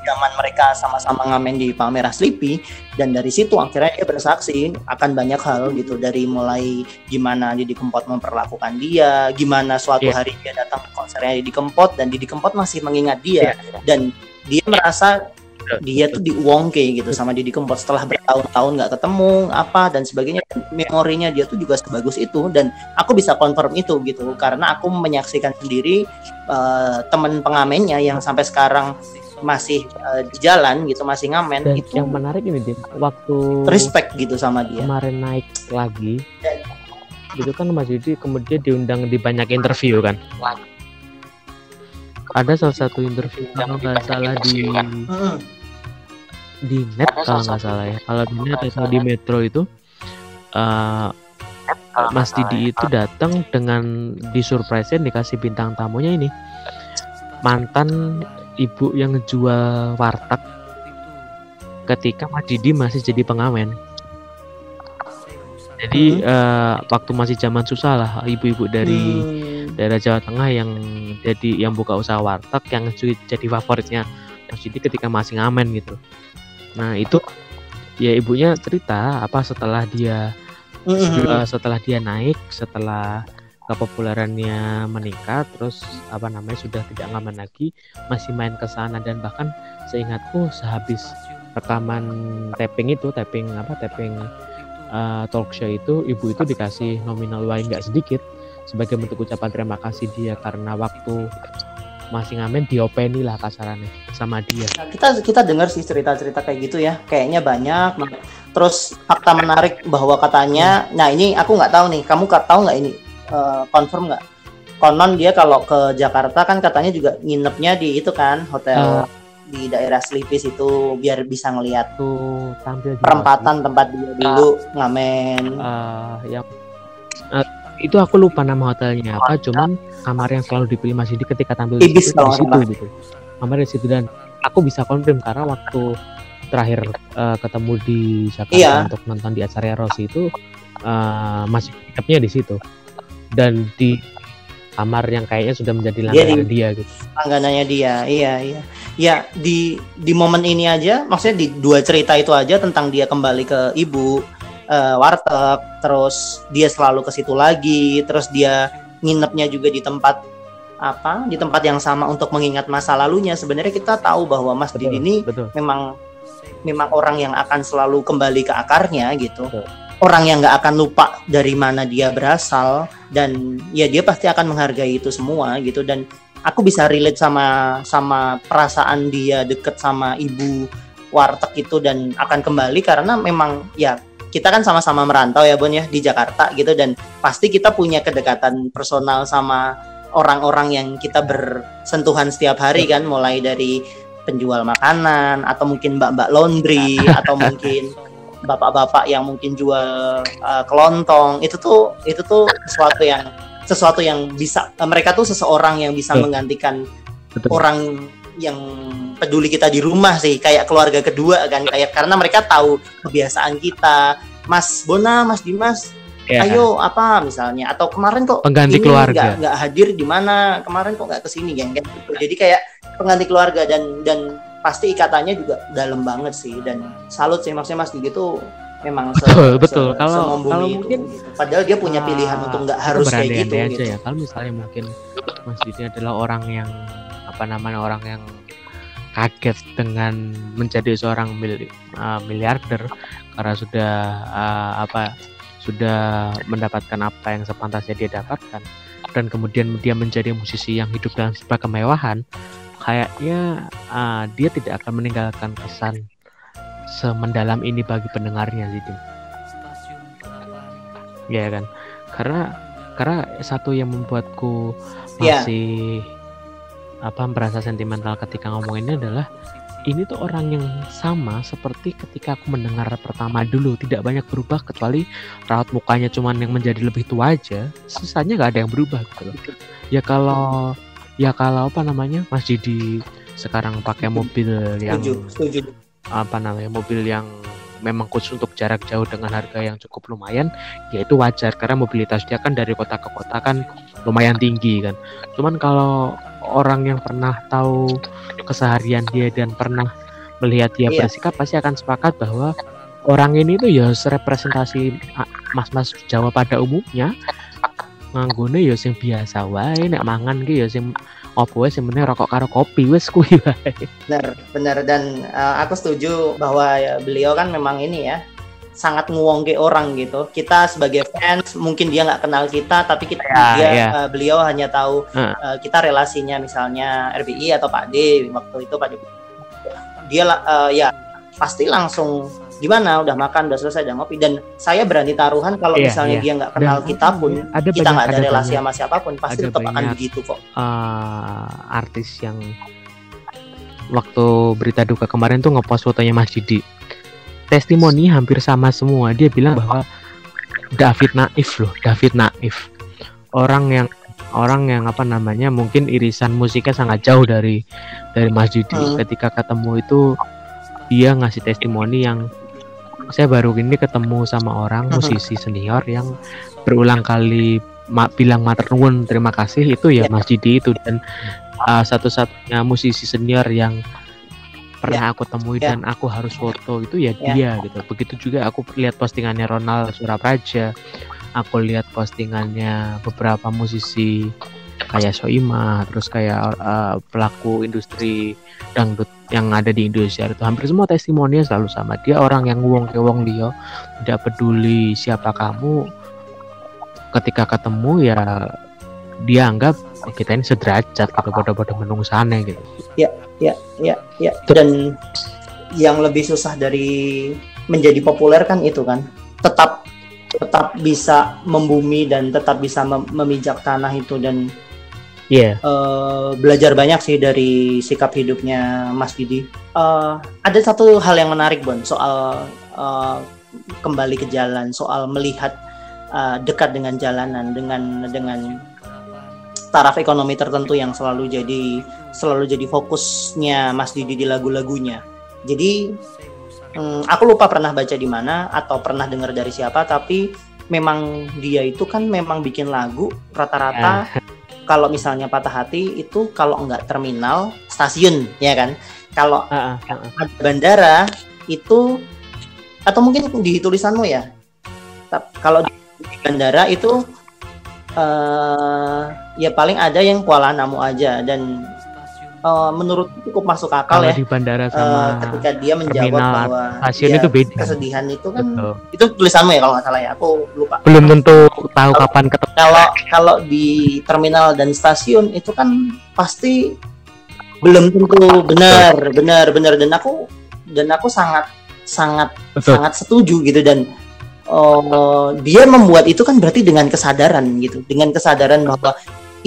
zaman mereka sama-sama ngamen di Palmerah Sleepy dan dari situ akhirnya dia bersaksi akan banyak hal gitu dari mulai gimana Didi Kempot memperlakukan dia, gimana suatu yeah. hari dia datang ke konsernya Didi Kempot dan Didi Kempot masih mengingat dia yeah. dan dia merasa dia tuh di diuongke gitu sama Didi Kempot setelah bertahun-tahun nggak ketemu apa dan sebagainya. Memorinya dia tuh juga sebagus itu dan aku bisa confirm itu gitu. Karena aku menyaksikan sendiri uh, teman pengamennya yang sampai sekarang masih uh, di jalan gitu masih ngamen dan itu yang menarik ini Dim waktu respect gitu sama dia. kemarin naik lagi dan, gitu kan Mas Didi kemudian diundang di banyak interview kan? Ada salah satu interview kalau nggak salah di di net kalau nggak salah ya kalau di net atau di metro itu uh, Mas Didi itu datang dengan disurprise dikasih bintang tamunya ini mantan ibu yang jual warteg ketika Mas Didi masih jadi pengamen. Jadi hmm. uh, waktu masih zaman susah lah ibu-ibu dari hmm. daerah Jawa Tengah yang jadi yang buka usaha warteg yang jadi favoritnya Mas Didi ketika masih ngamen gitu. Nah itu ya ibunya cerita apa setelah dia mm-hmm. setelah dia naik setelah kepopulerannya meningkat terus apa namanya sudah tidak ngamen lagi masih main ke sana dan bahkan seingatku sehabis rekaman tapping itu tapping apa tapping uh, talk show itu ibu itu dikasih nominal uang nggak sedikit sebagai bentuk ucapan terima kasih dia karena waktu masih ngamen diopeni lah kasarannya sama dia. Nah, kita kita dengar sih cerita-cerita kayak gitu ya, kayaknya banyak. Terus fakta menarik bahwa katanya, hmm. nah ini aku nggak tahu nih, kamu tahu nggak ini uh, confirm nggak? Konon dia kalau ke Jakarta kan katanya juga nginepnya di itu kan hotel uh, di daerah Sleepis itu biar bisa ngeliat tuh tampil perempatan tempat dia dulu uh, ngamen. Uh, yang uh, itu aku lupa nama hotelnya apa cuman kamar yang selalu dipilih Mas Didi ketika tampil di situ, di situ gitu. Kamar di situ dan aku bisa konfirm karena waktu terakhir uh, ketemu di Jakarta iya. untuk nonton di acara Rossi itu uh, masih pickupnya di situ. Dan di kamar yang kayaknya sudah menjadi langganan dia, dia gitu. langganannya dia iya iya. Ya di di momen ini aja maksudnya di dua cerita itu aja tentang dia kembali ke ibu uh, warteg, terus dia selalu ke situ lagi, terus dia nginepnya juga di tempat apa? Di tempat yang sama untuk mengingat masa lalunya. Sebenarnya kita tahu bahwa Mas Didi ini betul. memang memang orang yang akan selalu kembali ke akarnya gitu. Betul. Orang yang nggak akan lupa dari mana dia berasal dan ya dia pasti akan menghargai itu semua gitu dan aku bisa relate sama sama perasaan dia deket sama ibu warteg itu dan akan kembali karena memang ya kita kan sama-sama merantau ya Bon ya di Jakarta gitu dan pasti kita punya kedekatan personal sama orang-orang yang kita bersentuhan setiap hari kan mulai dari penjual makanan atau mungkin mbak-mbak laundry atau mungkin bapak-bapak yang mungkin jual uh, kelontong itu tuh itu tuh sesuatu yang sesuatu yang bisa uh, mereka tuh seseorang yang bisa menggantikan Betul. orang yang peduli kita di rumah sih kayak keluarga kedua kan kayak karena mereka tahu kebiasaan kita Mas Bona Mas Dimas yeah. ayo apa misalnya atau kemarin kok pengganti keluarga nggak hadir di mana kemarin kok nggak ke sini kan gitu. jadi kayak pengganti keluarga dan dan pasti ikatannya juga dalam banget sih dan salut sih maksudnya Mas Didi tuh memang se betul betul se kalau kalau itu, mungkin gitu. padahal dia punya pilihan uh, untuk nggak harus kayak gitu, aja gitu. ya kalau misalnya mungkin Mas Didi adalah orang yang apa namanya orang yang kaget dengan menjadi seorang mil, uh, miliarder karena sudah uh, apa sudah mendapatkan apa yang sepantasnya dia dapatkan dan kemudian dia menjadi musisi yang hidup dalam sebuah kemewahan kayaknya uh, dia tidak akan meninggalkan kesan semendalam ini bagi pendengarnya sih ya kan karena karena satu yang membuatku iya. masih yeah apa merasa sentimental ketika ngomong ini adalah ini tuh orang yang sama seperti ketika aku mendengar pertama dulu. Tidak banyak berubah kecuali raut mukanya cuman yang menjadi lebih tua aja. Sisanya nggak ada yang berubah gitu loh. Ya kalau ya kalau apa namanya Mas Didi sekarang pakai mobil yang setuju, setuju. apa namanya mobil yang memang khusus untuk jarak jauh dengan harga yang cukup lumayan ya itu wajar. Karena mobilitas dia kan dari kota ke kota kan lumayan tinggi kan. Cuman kalau orang yang pernah tahu keseharian dia dan pernah melihat dia iya. bersikap pasti akan sepakat bahwa orang ini tuh ya representasi mas-mas Jawa pada umumnya nganggone ya sing biasa wae nek mangan ki ya sing opo wae sing rokok karo kopi wes kuwi wae. Bener, bener dan uh, aku setuju bahwa ya, beliau kan memang ini ya sangat nguwongke orang gitu. Kita sebagai fans mungkin dia nggak kenal kita, tapi kita ya, dia ya. Uh, beliau hanya tahu hmm. uh, kita relasinya misalnya RBI atau Pak D waktu itu Pak D. Dia uh, ya pasti langsung gimana udah makan udah selesai udah ngopi dan saya berani taruhan kalau yeah, misalnya yeah. dia nggak kenal dan, kita pun ada kita nggak ada, ada relasi banyak, sama siapa pun pasti tetap akan begitu kok uh, artis yang waktu berita duka kemarin tuh ngepost fotonya Mas Didi testimoni hampir sama semua. Dia bilang bahwa David naif loh David naif. Orang yang orang yang apa namanya mungkin irisan musiknya sangat jauh dari dari Mas Didi hmm. ketika ketemu itu dia ngasih testimoni yang saya baru ini ketemu sama orang musisi senior yang berulang kali ma bilang matur nuwun terima kasih. Itu ya, ya. Mas Didi itu. Dan uh, satu-satunya musisi senior yang pernah ya. aku temui ya. dan aku harus foto itu ya, ya dia gitu. Begitu juga aku lihat postingannya Ronald Surapraja, aku lihat postingannya beberapa musisi kayak Soima, terus kayak uh, pelaku industri dangdut yang ada di Indonesia itu hampir semua testimoninya selalu sama. Dia orang yang wong ke wong dia, tidak peduli siapa kamu. Ketika ketemu ya dia anggap oh, kita ini sederajat gitu pada-pada menung sana gitu. Ya, ya, ya, ya. Dan yang lebih susah dari menjadi populer kan itu kan tetap tetap bisa membumi dan tetap bisa mem memijak tanah itu dan yeah. Iya. uh, belajar banyak sih dari sikap hidupnya Mas Didi. Uh, ada satu hal yang menarik Bon soal uh, kembali ke jalan, soal melihat uh, dekat dengan jalanan, dengan dengan taraf ekonomi tertentu yang selalu jadi selalu jadi fokusnya Mas Didi di lagu-lagunya. Jadi um, aku lupa pernah baca di mana atau pernah dengar dari siapa, tapi memang dia itu kan memang bikin lagu rata-rata kalau misalnya patah hati itu kalau enggak terminal stasiun ya kan kalau uh, uh, uh. bandara itu atau mungkin di tulisanmu ya kalau di bandara itu uh, ya paling ada yang Kuala Namu aja. Dan uh, menurut cukup masuk akal Kalau ya di bandara sama uh, ketika dia menjawab bahwa stasiun itu beda. kesedihan itu kan Betul. itu tulisanmu ya kalau nggak salah ya aku lupa. Belum tentu tahu kalau, kapan ketemu. kalau kalau di terminal dan stasiun itu kan pasti belum tentu benar benar benar. Dan aku dan aku sangat sangat Betul. sangat setuju gitu. Dan uh, dia membuat itu kan berarti dengan kesadaran gitu dengan kesadaran bahwa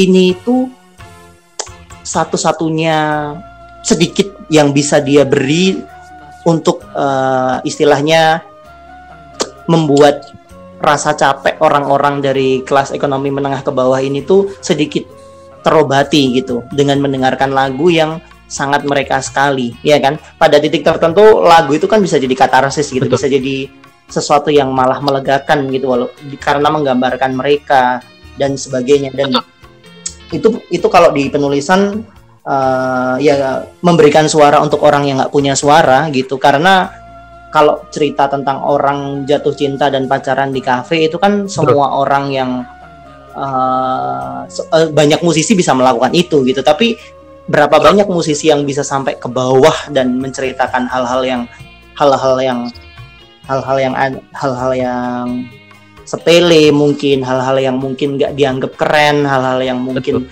ini itu satu-satunya sedikit yang bisa dia beri untuk uh, istilahnya membuat rasa capek orang-orang dari kelas ekonomi menengah ke bawah ini tuh sedikit terobati gitu dengan mendengarkan lagu yang sangat mereka sekali ya kan pada titik tertentu lagu itu kan bisa jadi katarsis gitu Betul. bisa jadi sesuatu yang malah melegakan gitu walau karena menggambarkan mereka dan sebagainya. Dan itu itu kalau di penulisan uh, ya memberikan suara untuk orang yang nggak punya suara gitu. Karena kalau cerita tentang orang jatuh cinta dan pacaran di kafe itu kan semua orang yang uh, banyak musisi bisa melakukan itu gitu. Tapi berapa banyak musisi yang bisa sampai ke bawah dan menceritakan hal-hal yang hal-hal yang hal-hal yang hal-hal yang sepele mungkin hal-hal yang mungkin nggak dianggap keren hal-hal yang mungkin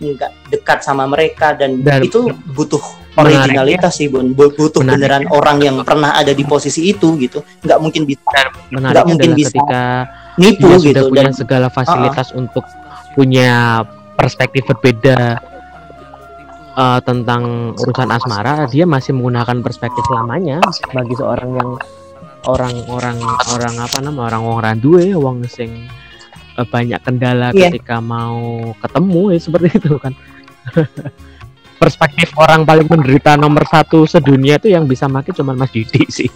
nggak dekat sama mereka dan, dan itu butuh originalitas sih bun. Butuh beneran orang yang pernah ada di posisi itu gitu. Nggak mungkin bisa. Nggak mungkin bisa ketika nipu dia gitu. punya dan segala fasilitas uh -uh. untuk punya perspektif berbeda uh, tentang urusan asmara dia masih menggunakan perspektif lamanya bagi seorang yang orang-orang orang apa nama orang wong randu ya wong sing uh, banyak kendala yeah. ketika mau ketemu ya seperti itu kan. Perspektif orang paling menderita nomor satu sedunia itu yang bisa mati cuma Mas Didi sih.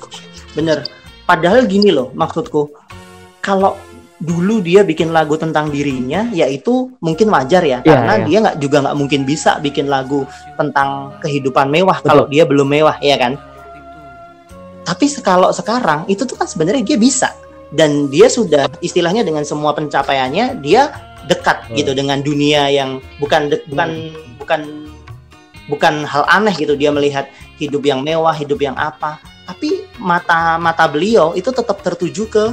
Bener. Padahal gini loh maksudku kalau dulu dia bikin lagu tentang dirinya yaitu mungkin wajar ya yeah, karena yeah. dia nggak juga nggak mungkin bisa bikin lagu tentang kehidupan mewah kalau dia belum mewah ya kan tapi kalau sekarang itu tuh kan sebenarnya dia bisa. Dan dia sudah istilahnya dengan semua pencapaiannya dia dekat hmm. gitu dengan dunia yang bukan de- bukan hmm. bukan bukan hal aneh gitu. Dia melihat hidup yang mewah hidup yang apa. Tapi mata mata beliau itu tetap tertuju ke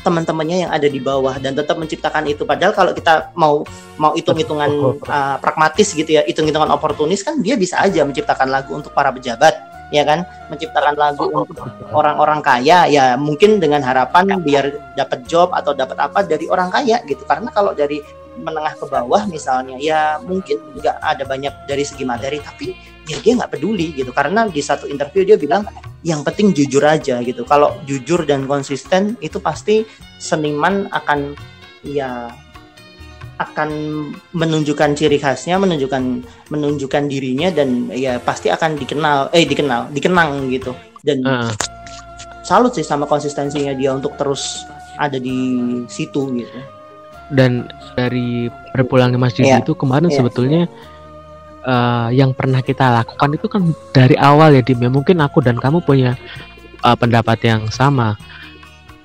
teman-temannya yang ada di bawah dan tetap menciptakan itu. Padahal kalau kita mau mau hitung-hitungan uh, pragmatis gitu ya hitung-hitungan oportunis kan dia bisa aja menciptakan lagu untuk para pejabat ya kan? Menciptakan lagu untuk orang-orang kaya ya mungkin dengan harapan biar dapat job atau dapat apa dari orang kaya gitu. Karena kalau dari menengah ke bawah misalnya ya mungkin nggak ada banyak dari segi materi tapi ya dia nggak peduli gitu. Karena di satu interview dia bilang yang penting jujur aja gitu. Kalau jujur dan konsisten itu pasti seniman akan ya akan menunjukkan ciri khasnya, menunjukkan menunjukkan dirinya dan ya pasti akan dikenal, eh dikenal, dikenang gitu. Dan uh. salut sih sama konsistensinya dia untuk terus ada di situ gitu. Dan dari berpulang ke masjid yeah. itu kemarin yeah. sebetulnya uh, yang pernah kita lakukan itu kan dari awal ya Dim ya mungkin aku dan kamu punya uh, pendapat yang sama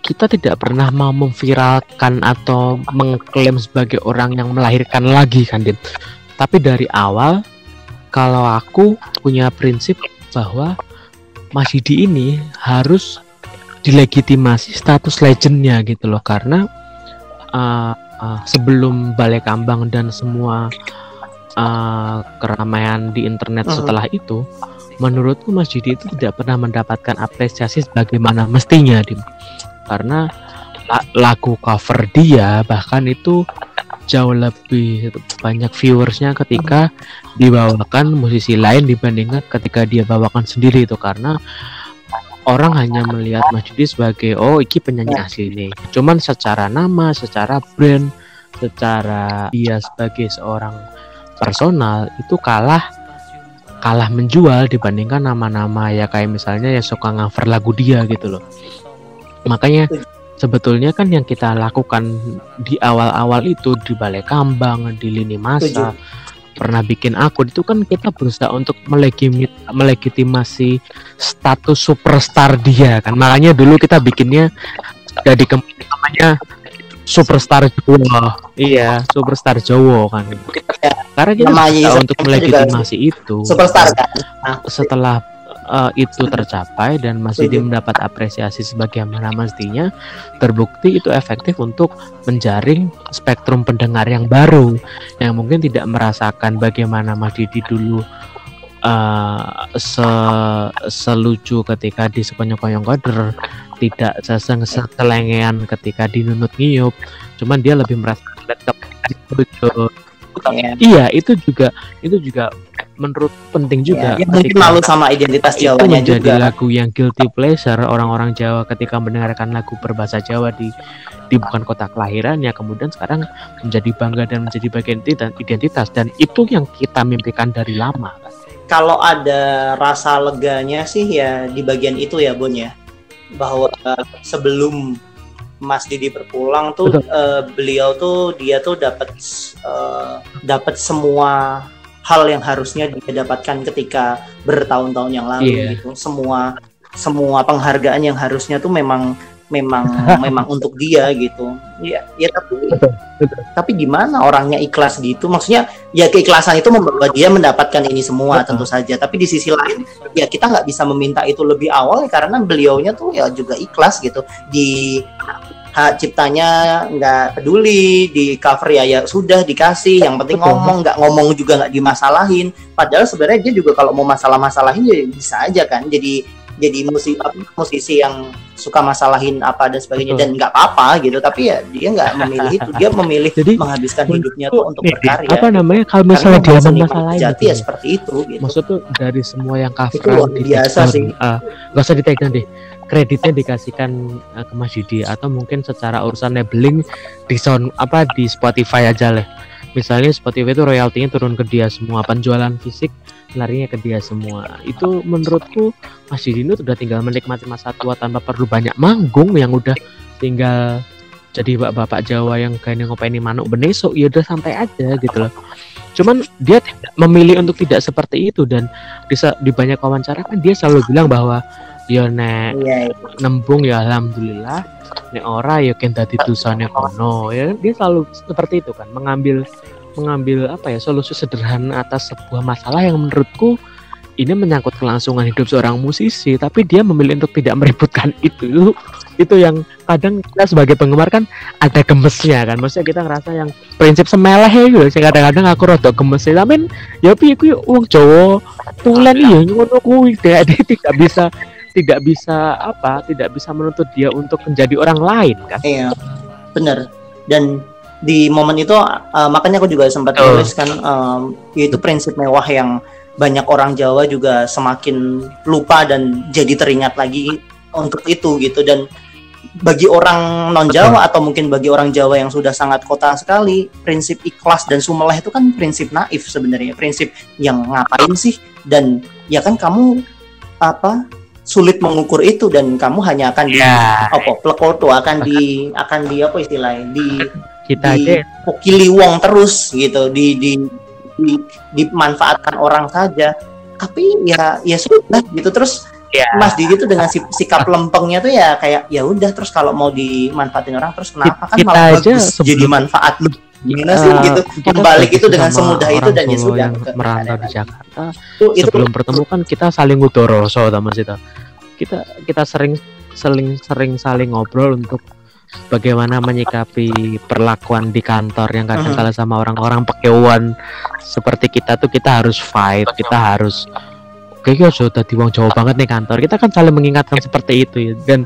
kita tidak pernah mau memviralkan atau mengklaim sebagai orang yang melahirkan lagi kan Din. Tapi dari awal kalau aku punya prinsip bahwa Mas Didi ini harus dilegitimasi status legendnya gitu loh karena uh, uh, sebelum Balai Kambang dan semua uh, keramaian di internet uh -huh. setelah itu menurutku Mas Didi itu tidak pernah mendapatkan apresiasi sebagaimana mestinya Dim karena lagu cover dia bahkan itu jauh lebih banyak viewersnya ketika dibawakan musisi lain dibandingkan ketika dia bawakan sendiri itu. Karena orang hanya melihat Mas Judi sebagai oh iki penyanyi ya. asli nih cuman secara nama secara brand secara dia sebagai seorang personal itu kalah kalah menjual dibandingkan nama-nama ya kayak misalnya ya suka cover lagu dia gitu loh Makanya sebetulnya kan yang kita lakukan di awal-awal itu di Balai Kambang, di lini masa, pernah bikin akun itu kan kita berusaha untuk melegimit, melegitimasi status superstar dia kan. Makanya dulu kita bikinnya jadi namanya superstar Jawa. Iya, superstar Jawa kan. Karena kita berusaha untuk melegitimasi itu. Superstar kan. Setelah uh, itu tercapai dan Mas Didi mendapat apresiasi sebagaimana mestinya, terbukti itu efektif untuk menjaring spektrum pendengar yang baru yang mungkin tidak merasakan bagaimana Mas Didi dulu uh, se selucu ketika di sekonyong-konyong koder tidak seseng selengean ketika di nunut ngiyup cuman dia lebih merasa iya itu juga itu juga menurut penting juga. Ya, mungkin malu sama identitas Jawa itu menjadi juga. lagu yang guilty pleasure orang-orang Jawa ketika mendengarkan lagu berbahasa Jawa di di bukan kota kelahirannya kemudian sekarang menjadi bangga dan menjadi bagian dan identitas dan itu yang kita mimpikan dari lama Kalau ada rasa leganya sih ya di bagian itu ya Bon ya bahwa sebelum Mas Didi berpulang tuh uh, beliau tuh dia tuh dapat uh, dapat semua hal yang harusnya dia dapatkan ketika bertahun-tahun yang lalu yeah. gitu. Semua semua penghargaan yang harusnya tuh memang memang memang untuk dia gitu. Ya ya tapi tapi gimana orangnya ikhlas gitu? Maksudnya ya keikhlasan itu membawa dia mendapatkan ini semua tentu saja. Tapi di sisi lain ya kita nggak bisa meminta itu lebih awal karena beliaunya tuh ya juga ikhlas gitu. Di hak ciptanya nggak peduli di cover ya ya sudah dikasih. Yang penting Betul. ngomong nggak ngomong juga nggak dimasalahin. Padahal sebenarnya dia juga kalau mau masalah-masalahin ya bisa aja kan. Jadi jadi musisi musisi yang suka masalahin apa dan sebagainya Betul. dan nggak apa-apa gitu tapi ya dia nggak memilih itu dia memilih jadi, menghabiskan hidupnya tuh untuk berkarya apa namanya kalau misalnya dia masalahin jati gitu. ya seperti itu gitu. maksudnya dari semua yang cover biasa sih uh, nggak usah ditekan deh kreditnya dikasihkan uh, ke Mas Yudi atau mungkin secara urusan labeling di sound apa di Spotify aja lah. Misalnya Spotify itu royaltinya turun ke dia semua, penjualan fisik larinya ke dia semua. Itu menurutku Mas Yudi itu udah tinggal menikmati masa tua tanpa perlu banyak manggung yang udah tinggal jadi bapak-bapak Jawa yang kayaknya ngopeni manuk benesok ya udah santai aja gitu loh. Cuman dia tidak memilih untuk tidak seperti itu dan di, di banyak wawancara kan dia selalu bilang bahwa ya nek iya, iya. nembung ya alhamdulillah nek ora ya kan dadi dosane kono ya dia selalu seperti itu kan mengambil mengambil apa ya solusi sederhana atas sebuah masalah yang menurutku ini menyangkut kelangsungan hidup seorang musisi tapi dia memilih untuk tidak meributkan itu. Itu yang kadang kita sebagai penggemar kan ada gemesnya kan. Maksudnya kita ngerasa yang prinsip semeleh ya gitu. Sih kadang-kadang aku rada gemes ya tapi ya piye kuwi wong Jawa tulen iya ngono kuwi. Tidak bisa tidak bisa apa tidak bisa menuntut dia untuk menjadi orang lain kan. Iya benar. Dan di momen itu uh, makanya aku juga sempat oh. tulis kan um, yaitu prinsip mewah yang banyak orang Jawa juga semakin lupa dan jadi teringat lagi untuk itu gitu dan bagi orang non Jawa atau mungkin bagi orang Jawa yang sudah sangat kota sekali prinsip ikhlas dan sumelah itu kan prinsip naif sebenarnya prinsip yang ngapain sih dan ya kan kamu apa sulit mengukur itu dan kamu hanya akan di yeah. apa plekoto akan di akan di apa istilahnya di kita di aja wong terus gitu di di di dimanfaatkan orang saja. Tapi ya ya sudah gitu. Terus ya. Mas Didi tuh dengan sikap lempengnya tuh ya kayak ya udah terus kalau mau dimanfaatin orang terus kenapa kan kita malah aja bagus jadi manfaat? Lu gimana sih uh, gitu? kembali itu dengan semudah itu dan ya sudah. merantau di Jakarta itu, sebelum bertemu kan kita saling udoroso sama kita kita kita sering sering sering saling ngobrol untuk bagaimana menyikapi perlakuan di kantor yang kadang kala sama orang-orang pekewan seperti kita tuh kita harus fight kita harus kayaknya sudah di wong jauh banget nih kantor. Kita kan saling mengingatkan seperti itu ya. Dan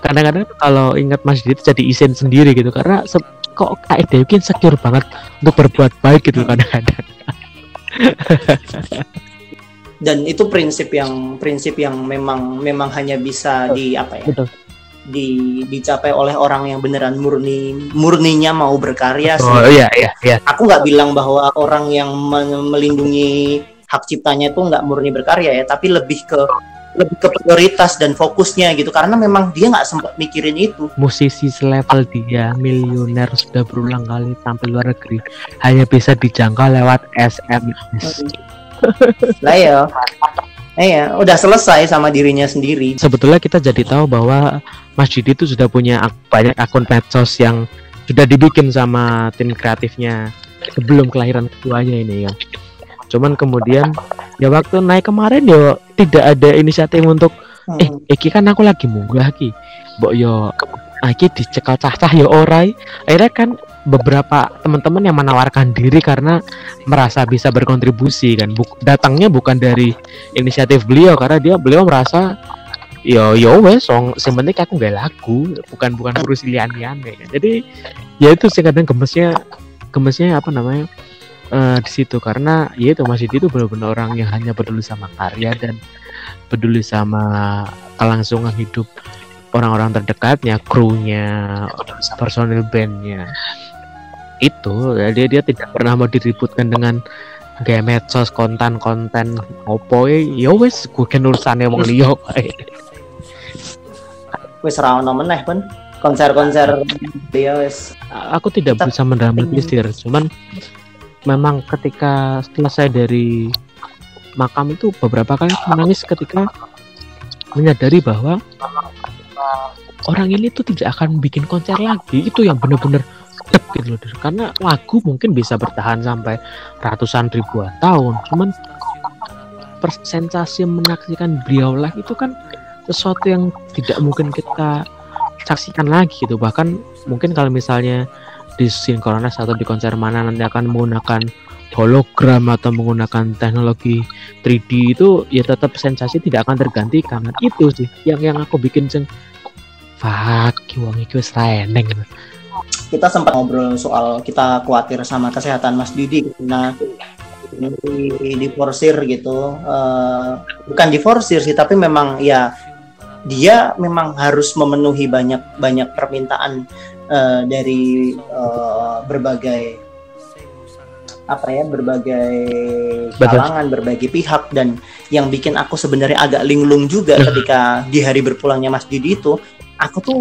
kadang-kadang kalau ingat Mas Didi jadi isin sendiri gitu. Karena kok kayak Dewi secure banget untuk berbuat baik gitu kadang-kadang. Dan itu prinsip yang prinsip yang memang memang hanya bisa di apa ya? Betul di dicapai oleh orang yang beneran murni murninya mau berkarya sih. Oh iya iya iya. Aku nggak bilang bahwa orang yang melindungi hak ciptanya itu nggak murni berkarya ya, tapi lebih ke lebih ke prioritas dan fokusnya gitu karena memang dia nggak sempat mikirin itu. Musisi selevel dia miliuner sudah berulang kali tampil luar negeri hanya bisa dijangkau lewat SMS. Lah ya Iya, udah selesai sama dirinya sendiri. Sebetulnya kita jadi tahu bahwa Mas Didi itu sudah punya banyak akun medsos yang sudah dibikin sama tim kreatifnya sebelum kelahiran keduanya ini ya. Cuman kemudian ya waktu naik kemarin ya tidak ada inisiatif untuk hmm. eh iki kan aku lagi munggah ki. Mbok yo iki dicekal cah-cah ya orai. Akhirnya kan beberapa teman-teman yang menawarkan diri karena merasa bisa berkontribusi kan Buk datangnya bukan dari inisiatif beliau karena dia beliau merasa yo yo wes song sebenarnya aku nggak lagu bukan bukan urus lian kan. jadi ya itu sih kadang gemesnya gemesnya apa namanya uh, di situ. Karena ya itu masih itu benar-benar orang yang hanya peduli sama karya dan peduli sama kelangsungan hidup orang-orang terdekatnya, krunya, personil bandnya. Itu ya, dia dia tidak pernah mau diributkan dengan kayak medsos konten-konten opo ya wes gue kan urusannya wong liya wes ra ono meneh pun konser-konser dia wes aku tidak bisa mendramatisir cuman memang ketika selesai dari makam itu beberapa kali menangis ketika menyadari bahwa orang ini tuh tidak akan bikin konser lagi. Itu yang benar-benar gitu loh karena lagu mungkin bisa bertahan sampai ratusan ribuan tahun cuman sensasi menyaksikan beliau live itu kan sesuatu yang tidak mungkin kita saksikan lagi gitu. Bahkan mungkin kalau misalnya di sinkronis atau di konser mana nanti akan menggunakan hologram atau menggunakan teknologi 3D itu ya tetap sensasi tidak akan tergantikan itu sih yang yang aku bikin sing fuck wong iki wis kita sempat ngobrol soal kita khawatir sama kesehatan Mas Didi. Nah di, di forsir gitu. Uh, bukan di forsir sih tapi memang ya dia memang harus memenuhi banyak banyak permintaan uh, dari uh, berbagai apa ya berbagai kalangan berbagai pihak dan yang bikin aku sebenarnya agak linglung juga ketika di hari berpulangnya Mas Didi itu aku tuh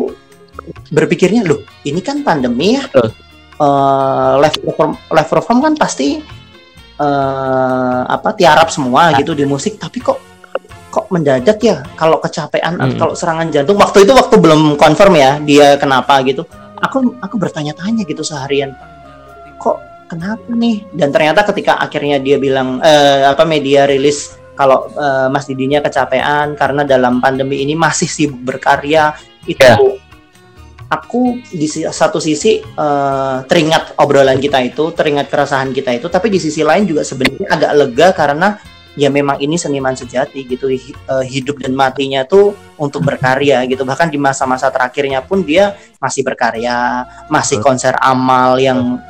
berpikirnya loh ini kan pandemi ya. Uh. Uh, live perform live perform kan pasti uh, apa tiarap semua gitu di musik tapi kok kok mendadak ya kalau kecapean hmm. kalau serangan jantung waktu itu waktu belum confirm ya dia kenapa gitu aku aku bertanya-tanya gitu seharian kok kenapa nih dan ternyata ketika akhirnya dia bilang uh, apa media rilis kalau uh, Mas Didinya kecapean karena dalam pandemi ini masih sibuk berkarya itu yeah. aku di satu sisi uh, teringat obrolan kita itu teringat keresahan kita itu tapi di sisi lain juga sebenarnya agak lega karena ya memang ini seniman sejati gitu eh, hidup dan matinya tuh untuk berkarya gitu. Bahkan di masa-masa terakhirnya pun dia masih berkarya masih konser amal yang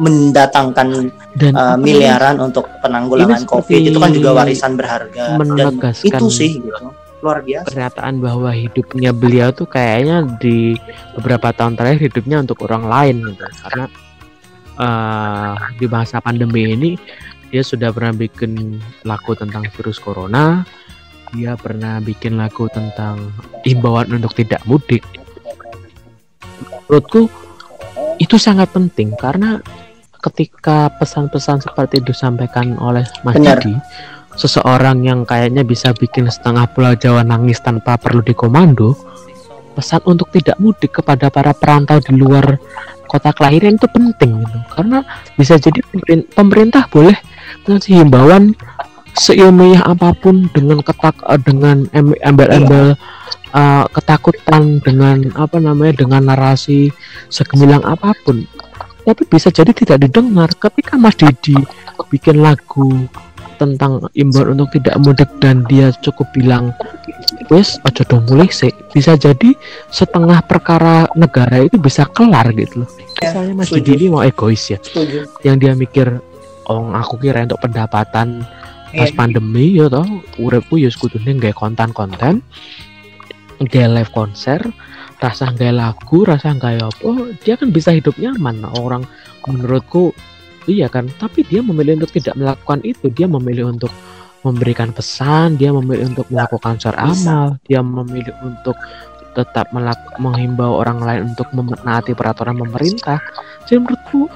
mendatangkan dan uh, miliaran untuk penanggulangan covid itu kan juga warisan berharga. Dan itu sih gitu luar biasa. pernyataan bahwa hidupnya beliau tuh kayaknya di beberapa tahun terakhir hidupnya untuk orang lain gitu. Karena uh, di masa pandemi ini dia sudah pernah bikin lagu tentang virus corona. Dia pernah bikin lagu tentang imbauan untuk tidak mudik. Menurutku itu sangat penting karena ketika pesan-pesan seperti itu disampaikan oleh Mas Didi, seseorang yang kayaknya bisa bikin setengah pulau Jawa nangis tanpa perlu dikomando, pesan untuk tidak mudik kepada para perantau di luar kota kelahiran itu penting gitu. Karena bisa jadi pemerintah boleh ngasih himbauan seilmiah apa pun dengan ketak eh, dengan embel-embel uh, ketakutan dengan apa namanya dengan narasi segemilang apa pun. Tapi bisa jadi tidak didengar ketika Mas Didi bikin lagu tentang imbauan untuk tidak mudik dan dia cukup bilang wes ojo dong mulai sih bisa jadi setengah perkara negara itu bisa kelar gitu loh. Ya, misalnya Mas Didi ini mau egois ya. Setuju. yang dia mikir oh aku kira untuk pendapatan pas ya. pandemi ya toh uripku ya sekudune nggak konten-konten nggak live konser rasa nggak lagu rasa nggak apa dia kan bisa hidup nyaman. Orang menurutku iya kan tapi dia memilih untuk tidak melakukan itu. Dia memilih untuk memberikan pesan dia memilih untuk melakukan syar amal dia memilih untuk tetap menghimbau orang lain untuk menaati peraturan pemerintah. Jadi menurutku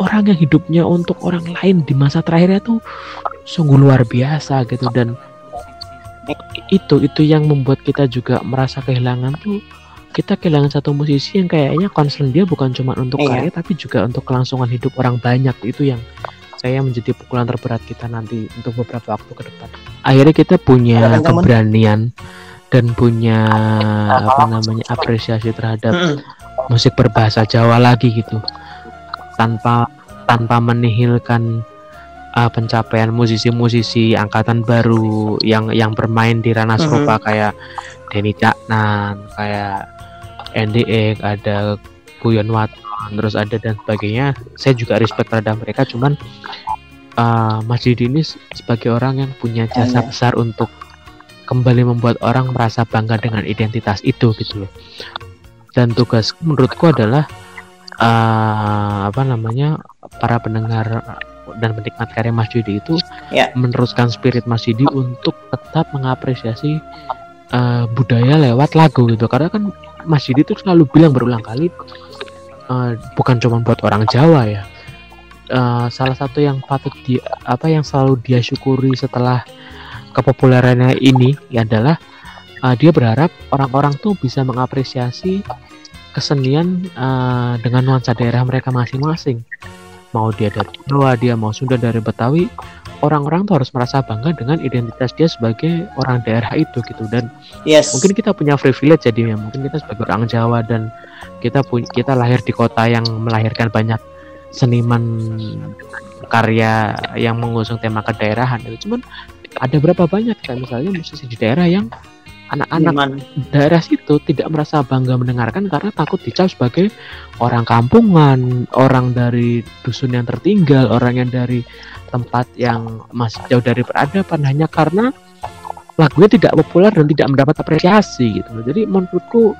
orang yang hidupnya untuk orang lain di masa terakhirnya tuh sungguh luar biasa gitu dan itu itu yang membuat kita juga merasa kehilangan tuh kita kehilangan satu musisi yang kayaknya concern dia bukan cuma untuk iya. karya tapi juga untuk kelangsungan hidup orang banyak itu yang saya menjadi pukulan terberat kita nanti untuk beberapa waktu ke depan. Akhirnya kita punya keberanian dan punya apa namanya apresiasi terhadap musik berbahasa Jawa lagi gitu. Tanpa tanpa menihilkan uh, pencapaian musisi-musisi angkatan baru yang yang bermain di ranah serupa mm-hmm. kayak Denny Caknan, kayak NDE, ada Waton, terus ada dan sebagainya. Saya juga respect terhadap mereka, cuman uh, Mas Didi ini sebagai orang yang punya jasa besar untuk kembali membuat orang merasa bangga dengan identitas itu gitu loh. Dan tugas menurutku adalah uh, apa namanya para pendengar dan penikmat karya Mas Didi itu yeah. meneruskan spirit Mas Didi untuk tetap mengapresiasi uh, budaya lewat lagu gitu karena kan Mas Didi itu selalu bilang berulang kali uh, bukan cuma buat orang Jawa ya uh, salah satu yang patut di apa yang selalu dia syukuri setelah kepopulerannya ini adalah uh, dia berharap orang-orang tuh bisa mengapresiasi kesenian uh, dengan nuansa daerah mereka masing-masing. Mau dia dari Jawa dia mau Sunda dari Betawi orang-orang tuh harus merasa bangga dengan identitas dia sebagai orang daerah itu gitu. Dan yes. mungkin kita punya privilege jadi ya mungkin kita sebagai orang Jawa dan kita punya kita lahir di kota yang melahirkan banyak seniman karya yang mengusung tema kedaerahan. Itu cuman ada berapa banyak kan misalnya musisi di daerah yang anak-anak daerah situ tidak merasa bangga mendengarkan karena takut dicap sebagai orang kampungan, orang dari dusun yang tertinggal, orang yang dari tempat yang masih jauh dari peradaban hanya karena lagunya tidak populer dan tidak mendapat apresiasi gitu. Jadi menurutku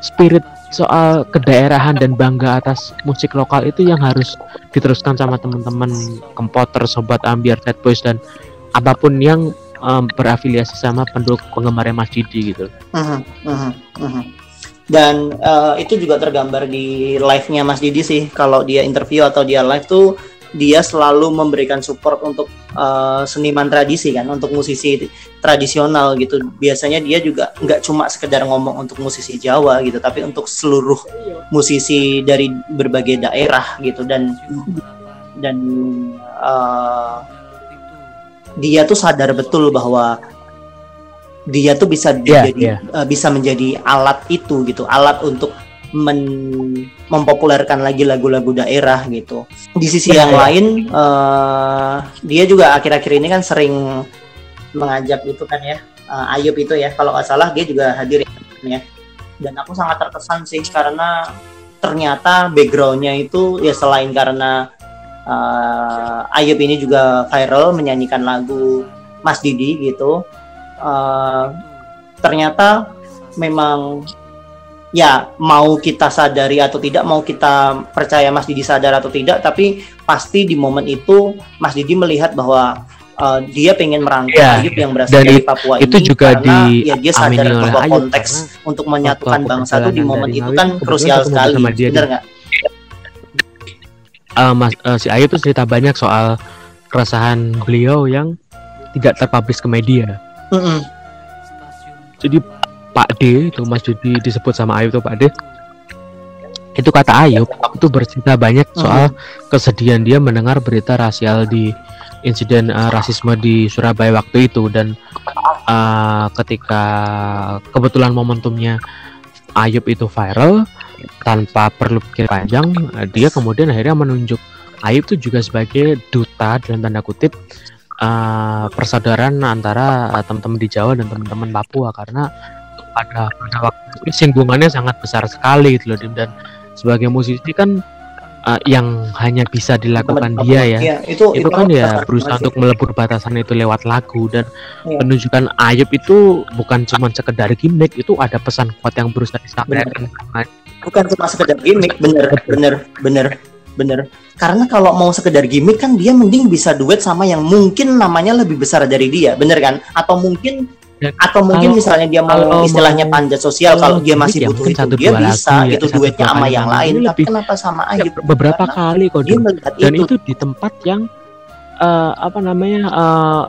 spirit soal kedaerahan dan bangga atas musik lokal itu yang harus diteruskan sama teman-teman kempoter, sobat ambiar, sad boys dan apa pun yang um, berafiliasi sama pendukung penggemar Mas Didi gitu. Uh-huh, uh-huh. Dan uh, itu juga tergambar di live-nya Mas Didi sih. Kalau dia interview atau dia live tuh dia selalu memberikan support untuk uh, seniman tradisi kan, untuk musisi tradisional gitu. Biasanya dia juga nggak cuma sekedar ngomong untuk musisi Jawa gitu, tapi untuk seluruh musisi dari berbagai daerah gitu dan dan uh, dia tuh sadar betul bahwa dia tuh bisa yeah, jadi yeah. Uh, bisa menjadi alat itu gitu alat untuk men mempopulerkan lagi lagu-lagu daerah gitu di sisi yeah, yang yeah. lain uh, dia juga akhir-akhir ini kan sering mengajak itu kan ya uh, Ayub itu ya kalau nggak salah dia juga hadir ya dan aku sangat terkesan sih karena ternyata backgroundnya itu ya selain karena uh, Ayub ini juga viral menyanyikan lagu Mas Didi gitu uh, ternyata memang ya mau kita sadari atau tidak mau kita percaya Mas Didi sadar atau tidak tapi pasti di momen itu Mas Didi melihat bahwa uh, dia pengen merangkul yeah. Ayub yang berasal dari Papua itu ini juga karena di ya dia sadar bahwa konteks untuk menyatukan bangsa itu di momen itu kan krusial sekali benar nggak? Uh, Mas uh, si Ayub tuh cerita banyak soal keresahan beliau yang tidak terpublish ke media Mm -hmm. Jadi Pak D itu Mas Judi disebut sama Ayub tuh Pak D itu kata Ayub itu bercerita banyak soal mm -hmm. kesedihan dia mendengar berita rasial di insiden uh, rasisme di Surabaya waktu itu dan uh, ketika kebetulan momentumnya Ayub itu viral tanpa perlu pikir panjang uh, dia kemudian akhirnya menunjuk Ayub itu juga sebagai duta dalam tanda kutip uh, persaudaraan antara uh, teman-teman di Jawa dan teman-teman Papua. Karena pada pada waktu itu singgungannya sangat besar sekali gitu loh dan sebagai musisi kan uh, yang hanya bisa dilakukan Teman dia ya, ya itu, itu, itu kan ya berusaha untuk melebur batasan itu lewat lagu dan ya. penunjukan Ayub itu bukan cuma sekedar gimmick itu ada pesan kuat yang berusaha disampaikan. Bukan cuma sekedar gimmick bener bener bener bener karena kalau mau sekedar gimmick kan dia mending bisa duet sama yang mungkin namanya lebih besar dari dia bener kan? Atau mungkin ya, atau mungkin kalau, misalnya dia mau istilahnya mau, panjat sosial kalau dia masih ya, butuh itu satu, dia bisa ya, gitu duetnya sama yang lain tapi lebih, kenapa sama aja ya, beberapa kali kok dan itu. itu di tempat yang uh, apa namanya uh,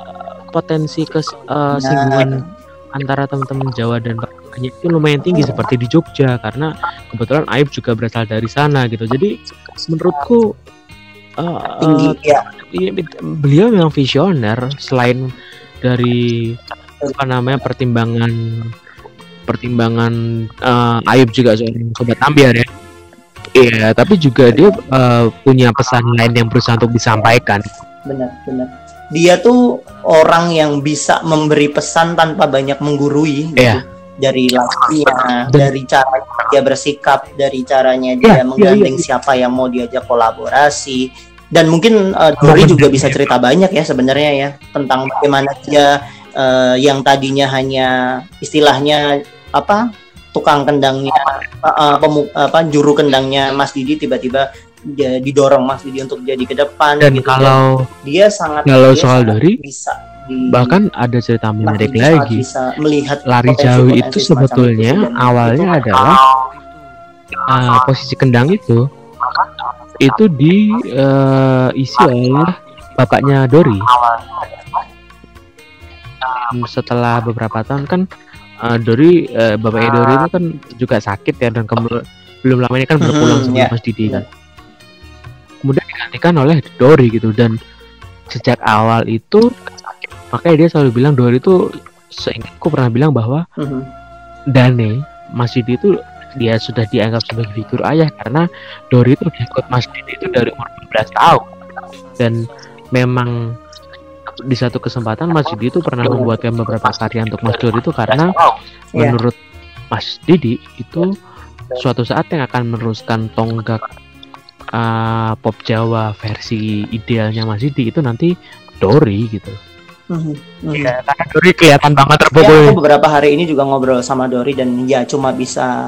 potensi ke uh, singgungan antara teman-teman Jawa dan hanya itu lumayan tinggi seperti di Jogja karena kebetulan Aib juga berasal dari sana gitu. Jadi menurutku uh, tinggi ya. beliau memang visioner selain dari apa namanya pertimbangan pertimbangan uh, Ayub juga seorang sobat ambiar ya. Iya, tapi juga dia uh, punya pesan lain yang berusaha untuk disampaikan. Benar, benar dia tuh orang yang bisa memberi pesan tanpa banyak menggurui gitu. Yeah. dari lagunya, dari cara dia bersikap, dari caranya dia yeah, iya, menggandeng yeah, yeah. siapa yang mau diajak kolaborasi. Dan mungkin uh, Dori juga bisa cerita banyak ya sebenarnya ya tentang bagaimana dia uh, yang tadinya hanya istilahnya apa tukang kendangnya uh, pemu, apa juru kendangnya Mas Didi tiba-tiba didorong Mas Didi untuk jadi ke depan dan gitu. kalau dan dia sangat kalau dia soal dari bisa di, bahkan ada cerita menarik lagi bisa melihat lari jauh itu sebetulnya itu, awalnya itu. adalah uh, posisi kendang itu itu di uh, isi oleh bapaknya Dori setelah beberapa tahun kan uh, Dori uh, bapaknya Dori itu kan juga sakit ya dan kemudian belum lama ini kan berpulang hmm, sama yeah. Mas Didi kan kemudian digantikan oleh Dori gitu dan sejak awal itu makanya dia selalu bilang Dori itu seingatku pernah bilang bahwa mm-hmm. Dane Mas Didi itu dia sudah dianggap sebagai figur ayah karena Dori itu ikut Mas Didi itu dari umur 12 tahun dan memang di satu kesempatan Mas Didi itu pernah membuatkan beberapa karya untuk Mas Dori itu karena yeah. menurut Mas Didi itu suatu saat yang akan meneruskan tonggak uh, pop Jawa versi idealnya Mas Didi itu nanti Dori gitu. Mm -hmm. Ya, karena Dori kelihatan banget terpukul. Ya, aku beberapa hari ini juga ngobrol sama Dori dan ya cuma bisa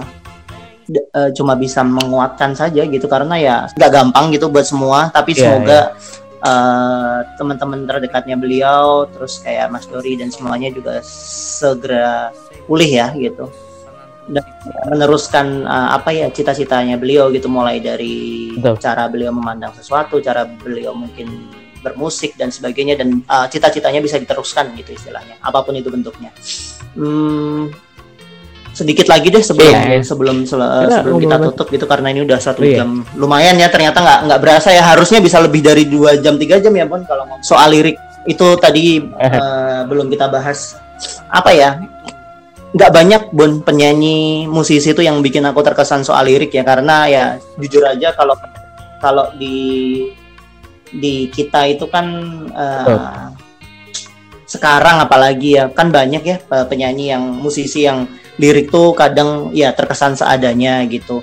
uh, cuma bisa menguatkan saja gitu karena ya nggak gampang gitu buat semua tapi yeah, semoga yeah. Uh, teman-teman terdekatnya beliau terus kayak Mas Dori dan semuanya juga segera pulih ya gitu dan meneruskan uh, apa ya cita-citanya beliau gitu mulai dari Betul. cara beliau memandang sesuatu, cara beliau mungkin bermusik dan sebagainya dan uh, cita-citanya bisa diteruskan gitu istilahnya apa pun itu bentuknya. Hmm, sedikit lagi deh sebelum yeah. sebelum sel yeah, sebelum kita tutup gitu karena ini udah satu yeah. jam. Lumayan ya ternyata nggak nggak berasa ya. Harusnya bisa lebih dari dua jam tiga jam ya pun kalau soal lirik. Itu tadi uh, belum kita bahas. Apa ya? Nggak banyak bon penyanyi musisi itu yang bikin aku terkesan soal lirik ya. Karena ya jujur aja kalau kalau di di kita itu kan uh, sekarang apalagi ya kan banyak ya penyanyi yang musisi yang lirik tuh kadang ya terkesan seadanya gitu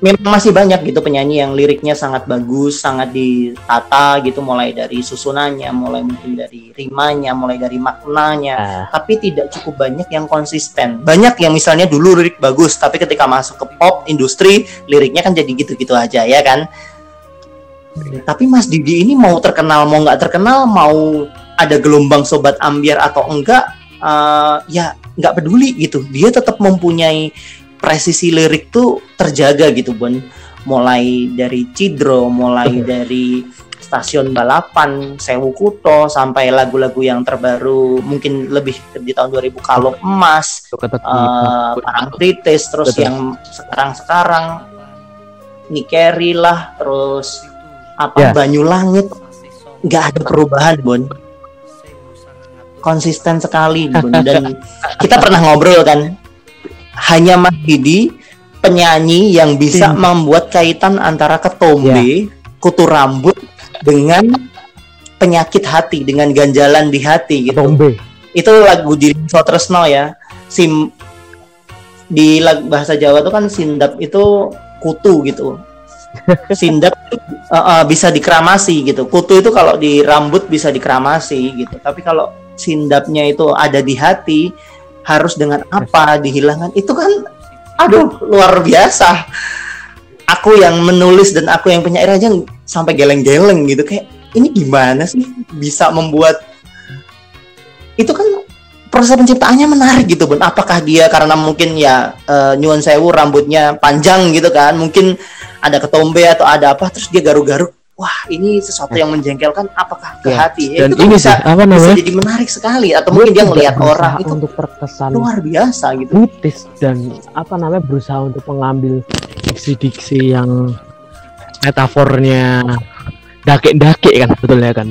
memang masih banyak gitu penyanyi yang liriknya sangat bagus, sangat ditata gitu mulai dari susunannya, mulai mungkin dari rimanya, mulai dari maknanya, uh. tapi tidak cukup banyak yang konsisten. Banyak yang misalnya dulu lirik bagus, tapi ketika masuk ke pop industri liriknya kan jadi gitu-gitu aja ya kan. Tapi Mas Didi ini mau terkenal mau nggak terkenal, mau ada gelombang sobat ambiar atau enggak, uh, ya nggak peduli gitu. Dia tetap mempunyai presisi lirik tuh terjaga gitu Bon mulai dari Cidro mulai dari stasiun balapan Sewu Kuto sampai lagu-lagu yang terbaru mungkin lebih di tahun 2000 Kalung Emas uh, Parang Kritis terus Betul. yang sekarang-sekarang Nikeri lah terus apa yeah. Banyu Langit nggak ada perubahan Bon konsisten sekali dan kita pernah ngobrol kan hanya Mas Didi penyanyi yang bisa hmm. membuat kaitan antara ketombe, yeah. kutu rambut dengan penyakit hati, dengan ganjalan di hati gitu. Ketombe. Itu lagu di Sotresno ya. Sim di lagu bahasa Jawa itu kan sindap itu kutu gitu. Sindap uh, uh, bisa dikramasi gitu. Kutu itu kalau di rambut bisa dikramasi gitu. Tapi kalau sindapnya itu ada di hati, harus dengan apa dihilangkan? Itu kan aduh luar biasa. Aku yang menulis dan aku yang penyair aja sampai geleng-geleng gitu. Kayak ini gimana sih bisa membuat itu kan proses penciptaannya menarik gitu bun. Apakah dia karena mungkin ya uh, nyuwun sewu rambutnya panjang gitu kan mungkin ada ketombe atau ada apa terus dia garuk-garuk wah ini sesuatu yang menjengkelkan apakah ke ya. hati ya, dan itu ini bisa, sih, apa namanya? bisa jadi menarik sekali. Atau mungkin dia melihat orang itu untuk terkesan luar biasa gitu. putis dan apa namanya berusaha untuk mengambil diksi-diksi yang metafornya dake-dake kan sebetulnya kan.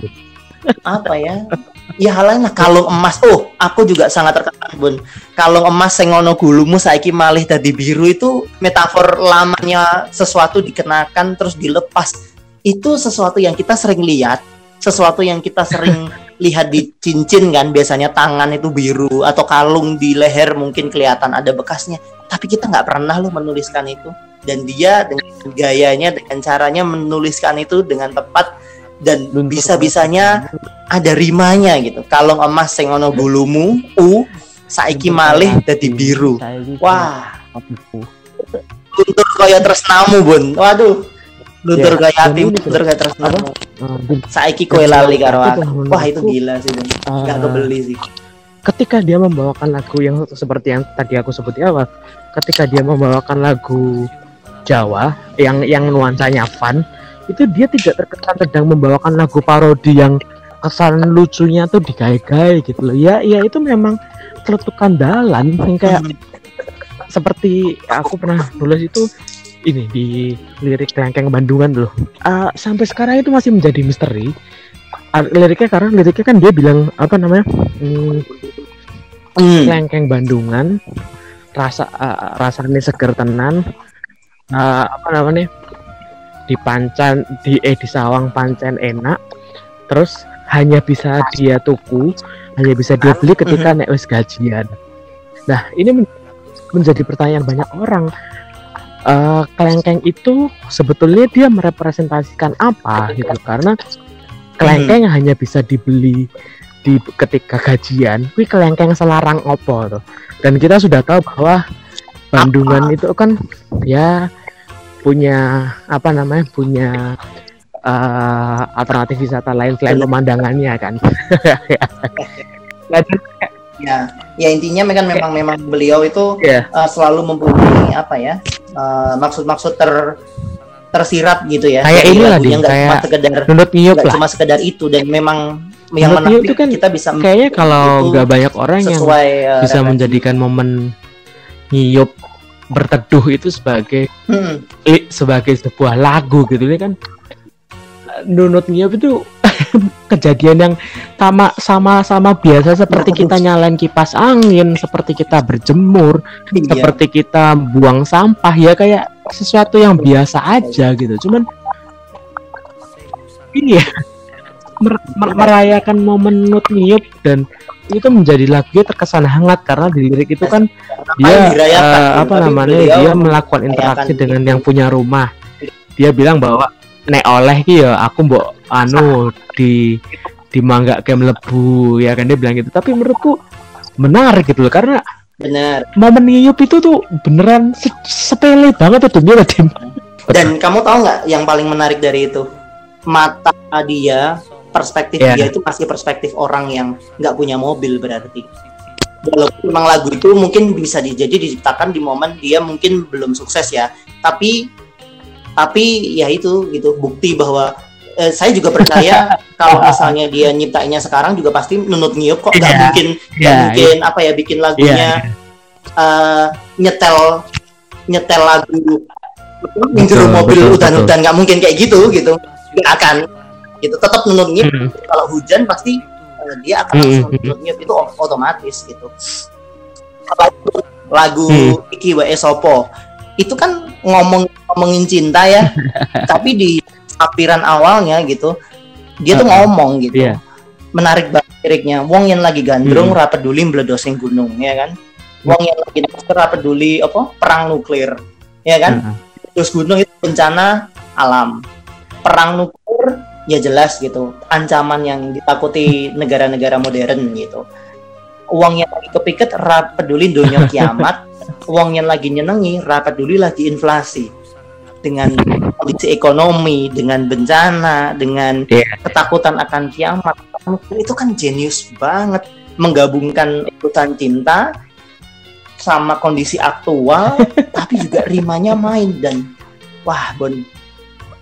Apa ya? Ya halnya kalung emas. Oh aku juga sangat terkenal bun. Kalung emas sengono gulumu saiki malih tadi biru itu metafor lamanya sesuatu dikenakan terus dilepas itu sesuatu yang kita sering lihat, sesuatu yang kita sering lihat di cincin kan biasanya tangan itu biru atau kalung di leher mungkin kelihatan ada bekasnya. Tapi kita nggak pernah loh menuliskan itu. Dan dia dengan gayanya dengan caranya menuliskan itu dengan tepat dan bisa-bisanya ada rimanya gitu. Kalung emas sengono bulumu u saiki malih jadi biru. wah. untuk kaya tresnamu bun. Waduh Lutur yeah. kayak tim, lutur kayak terus apa? Uh, Saiki kowe lali karo aku. Wah, itu gila sih, Bun. Uh, Gak kebeli sih. Ketika dia membawakan lagu yang seperti yang tadi aku sebut di awal, ketika dia membawakan lagu Jawa yang yang nuansanya fun, itu dia tidak terkesan sedang membawakan lagu parodi yang kesan lucunya tuh digawe-gawe gitu loh. Ya, ya itu memang celetukan dalan yang kayak hmm. seperti aku pernah nulis itu ini di lirik kelengkeng Bandungan loh. Uh, sampai sekarang itu masih menjadi misteri. Uh, liriknya karena liriknya kan dia bilang apa namanya? Hmm, hmm. Kelengkeng Bandungan rasa uh, rasanya seger tenan. Uh, apa namanya? Di pancan di eh di sawang pancen enak. Terus hanya bisa dia tuku, hanya bisa dia beli ketika hmm. nek wis gajian. Nah, ini men menjadi pertanyaan banyak orang uh, kelengkeng itu sebetulnya dia merepresentasikan apa gitu karena kelengkeng hmm. hanya bisa dibeli di ketika gajian wih kelengkeng selarang opo tuh dan kita sudah tahu bahwa Bandungan apa? itu kan ya punya apa namanya punya uh, alternatif wisata lain selain pemandangannya kan ya ya intinya kan memang memang beliau itu yeah. Iya. uh, selalu mempunyai apa ya uh, maksud-maksud ter tersirat gitu ya kayak ini lah nggak cuma sekedar nggak cuma sekedar itu dan memang yang menarik itu kan kita bisa kayaknya kalau nggak banyak orang yang uh, bisa referensi. menjadikan momen ngiyup berteduh itu sebagai hmm. eh, sebagai sebuah lagu gitu ini kan nunut ngiyup itu kejadian yang sama sama sama biasa seperti kita nyalain kipas angin, seperti kita berjemur, iya. seperti kita buang sampah ya kayak sesuatu yang biasa aja gitu. Cuman ini ya mer mer merayakan momen nut niup dan itu menjadi lagu terkesan hangat karena di lirik itu kan dia uh, apa namanya dia melakukan interaksi dengan yang punya rumah dia bilang bahwa nek oleh ki ya aku mbok anu di di mangga kayak melebu ya kan dia bilang gitu. Tapi menurutku menarik gitu loh karena benar. momen niup itu tuh beneran se sepele banget tuh dia tim. Dan kamu tahu nggak yang paling menarik dari itu? Mata dia perspektif yeah. dia itu masih perspektif orang yang nggak punya mobil berarti. Walaupun memang lagu itu mungkin bisa dijadi diciptakan di momen dia mungkin belum sukses ya. Tapi tapi ya itu gitu bukti bahwa eh, saya juga percaya kalau misalnya dia nyiptainnya sekarang juga pasti menurut nyiup kok nggak yeah. mungkin nggak yeah, mungkin yeah. apa ya bikin lagunya yeah. uh, nyetel nyetel lagu minjem mobil udan-udan nggak mungkin kayak gitu gitu nggak akan gitu tetap menurutnya hmm. kalau hujan pasti uh, dia akan hmm. langsung menurutnya itu otomatis gitu lagu hmm. Iki Wae Sopo itu kan ngomong ngomongin cinta ya. Tapi di apiran awalnya gitu dia tuh ngomong gitu. Yeah. menarik banget liriknya. Wong yang lagi gandrung hmm. peduli meledosing gunung ya kan? Wong yang lagi ra peduli apa perang nuklir ya kan? Hmm. terus gunung itu bencana alam. Perang nuklir ya jelas gitu. Ancaman yang ditakuti negara-negara modern gitu. Uang yang lagi kepiket rap peduli dunia kiamat. Uang yang lagi nyenengi rap peduli lagi inflasi dengan kondisi ekonomi dengan bencana dengan yeah. ketakutan akan kiamat. Itu kan jenius banget. Menggabungkan ikutan cinta sama kondisi aktual tapi juga rimanya main dan wah bon.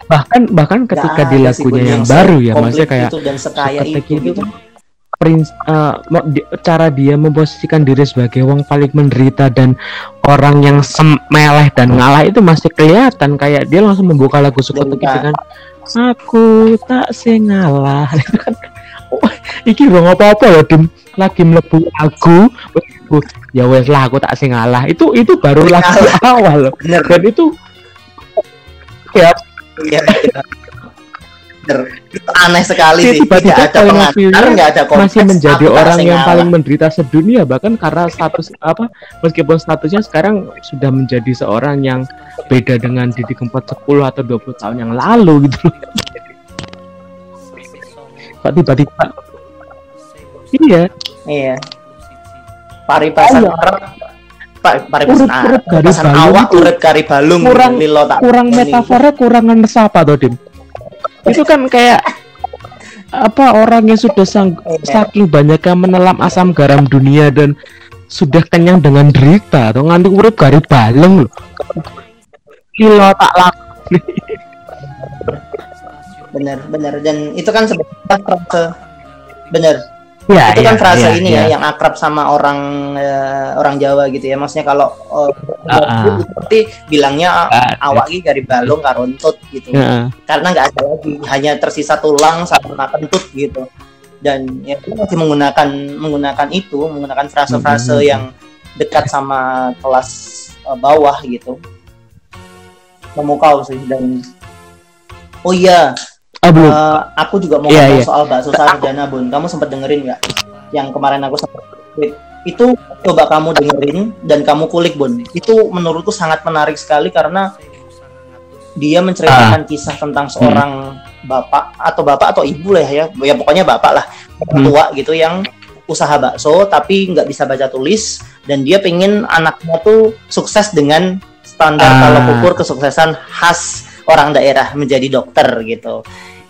Bahkan bahkan ketika di lagunya yang baru ya maksudnya kayak itu dan sekaya itu, itu kan Prince uh, cara dia memposisikan diri sebagai wong paling menderita dan orang yang semeleh dan ngalah itu masih kelihatan. Kayak dia langsung membuka lagu suka dengan aku tak sengalah kan iki bang apa apa ya dim. Lagi melebu aku ya wes lah aku tak sengalah itu itu baru lagu awal dan itu ya Iya. aneh sekali sih. Tiba-tiba ada pengantar, nggak ada konteks, masih menjadi orang yang paling menderita sedunia bahkan karena status apa meskipun statusnya sekarang sudah menjadi seorang yang beda dengan Didi Kempot 10 atau 20 tahun yang lalu gitu. Kok tiba-tiba Iya. Iya. Paripasan Arab paripasan urip, urip awak urip kari balung kurang lilo tak kurang metafornya kurang apa tuh dim itu kan kayak apa orang yang sudah sang, saking banyak yang menelam asam garam dunia dan sudah kenyang dengan derita atau ngantuk urip kari balung loh lilo tak laku bener bener dan itu kan sebenarnya bener ya, itu kan ya, frase ya, ini ya. ya yang akrab sama orang uh, orang Jawa gitu ya. Maksudnya kalau uh, uh, seperti bilangnya uh, awak ini dari balung karuntut gitu. Uh, karena nggak ada lagi hanya tersisa tulang sama kentut gitu. Dan ya masih menggunakan menggunakan itu menggunakan frase-frase uh, yang dekat sama kelas uh, bawah gitu. Memukau sih dan oh iya Oh, belum. Uh, aku juga mau yeah, ngomong yeah. soal bakso sarjana bun. Kamu sempat dengerin nggak? Yang kemarin aku sempat itu coba kamu dengerin dan kamu kulik bun. Itu menurutku sangat menarik sekali karena dia menceritakan uh. kisah tentang seorang hmm. bapak atau bapak atau ibu lah ya, ya pokoknya bapak lah hmm. tua gitu yang usaha bakso tapi nggak bisa baca tulis dan dia pengen anaknya tuh sukses dengan standar uh. kalau ukur kesuksesan khas orang daerah menjadi dokter gitu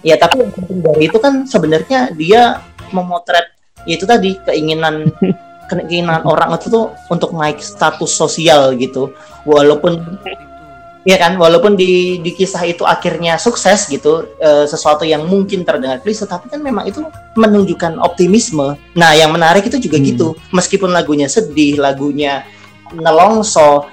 ya tapi yang penting dari itu kan sebenarnya dia memotret ya itu tadi keinginan keinginan orang itu tuh untuk naik status sosial gitu. Walaupun ya kan walaupun di di kisah itu akhirnya sukses gitu e, sesuatu yang mungkin terdengar klise tapi kan memang itu menunjukkan optimisme. Nah yang menarik itu juga hmm. gitu. Meskipun lagunya sedih lagunya nelongso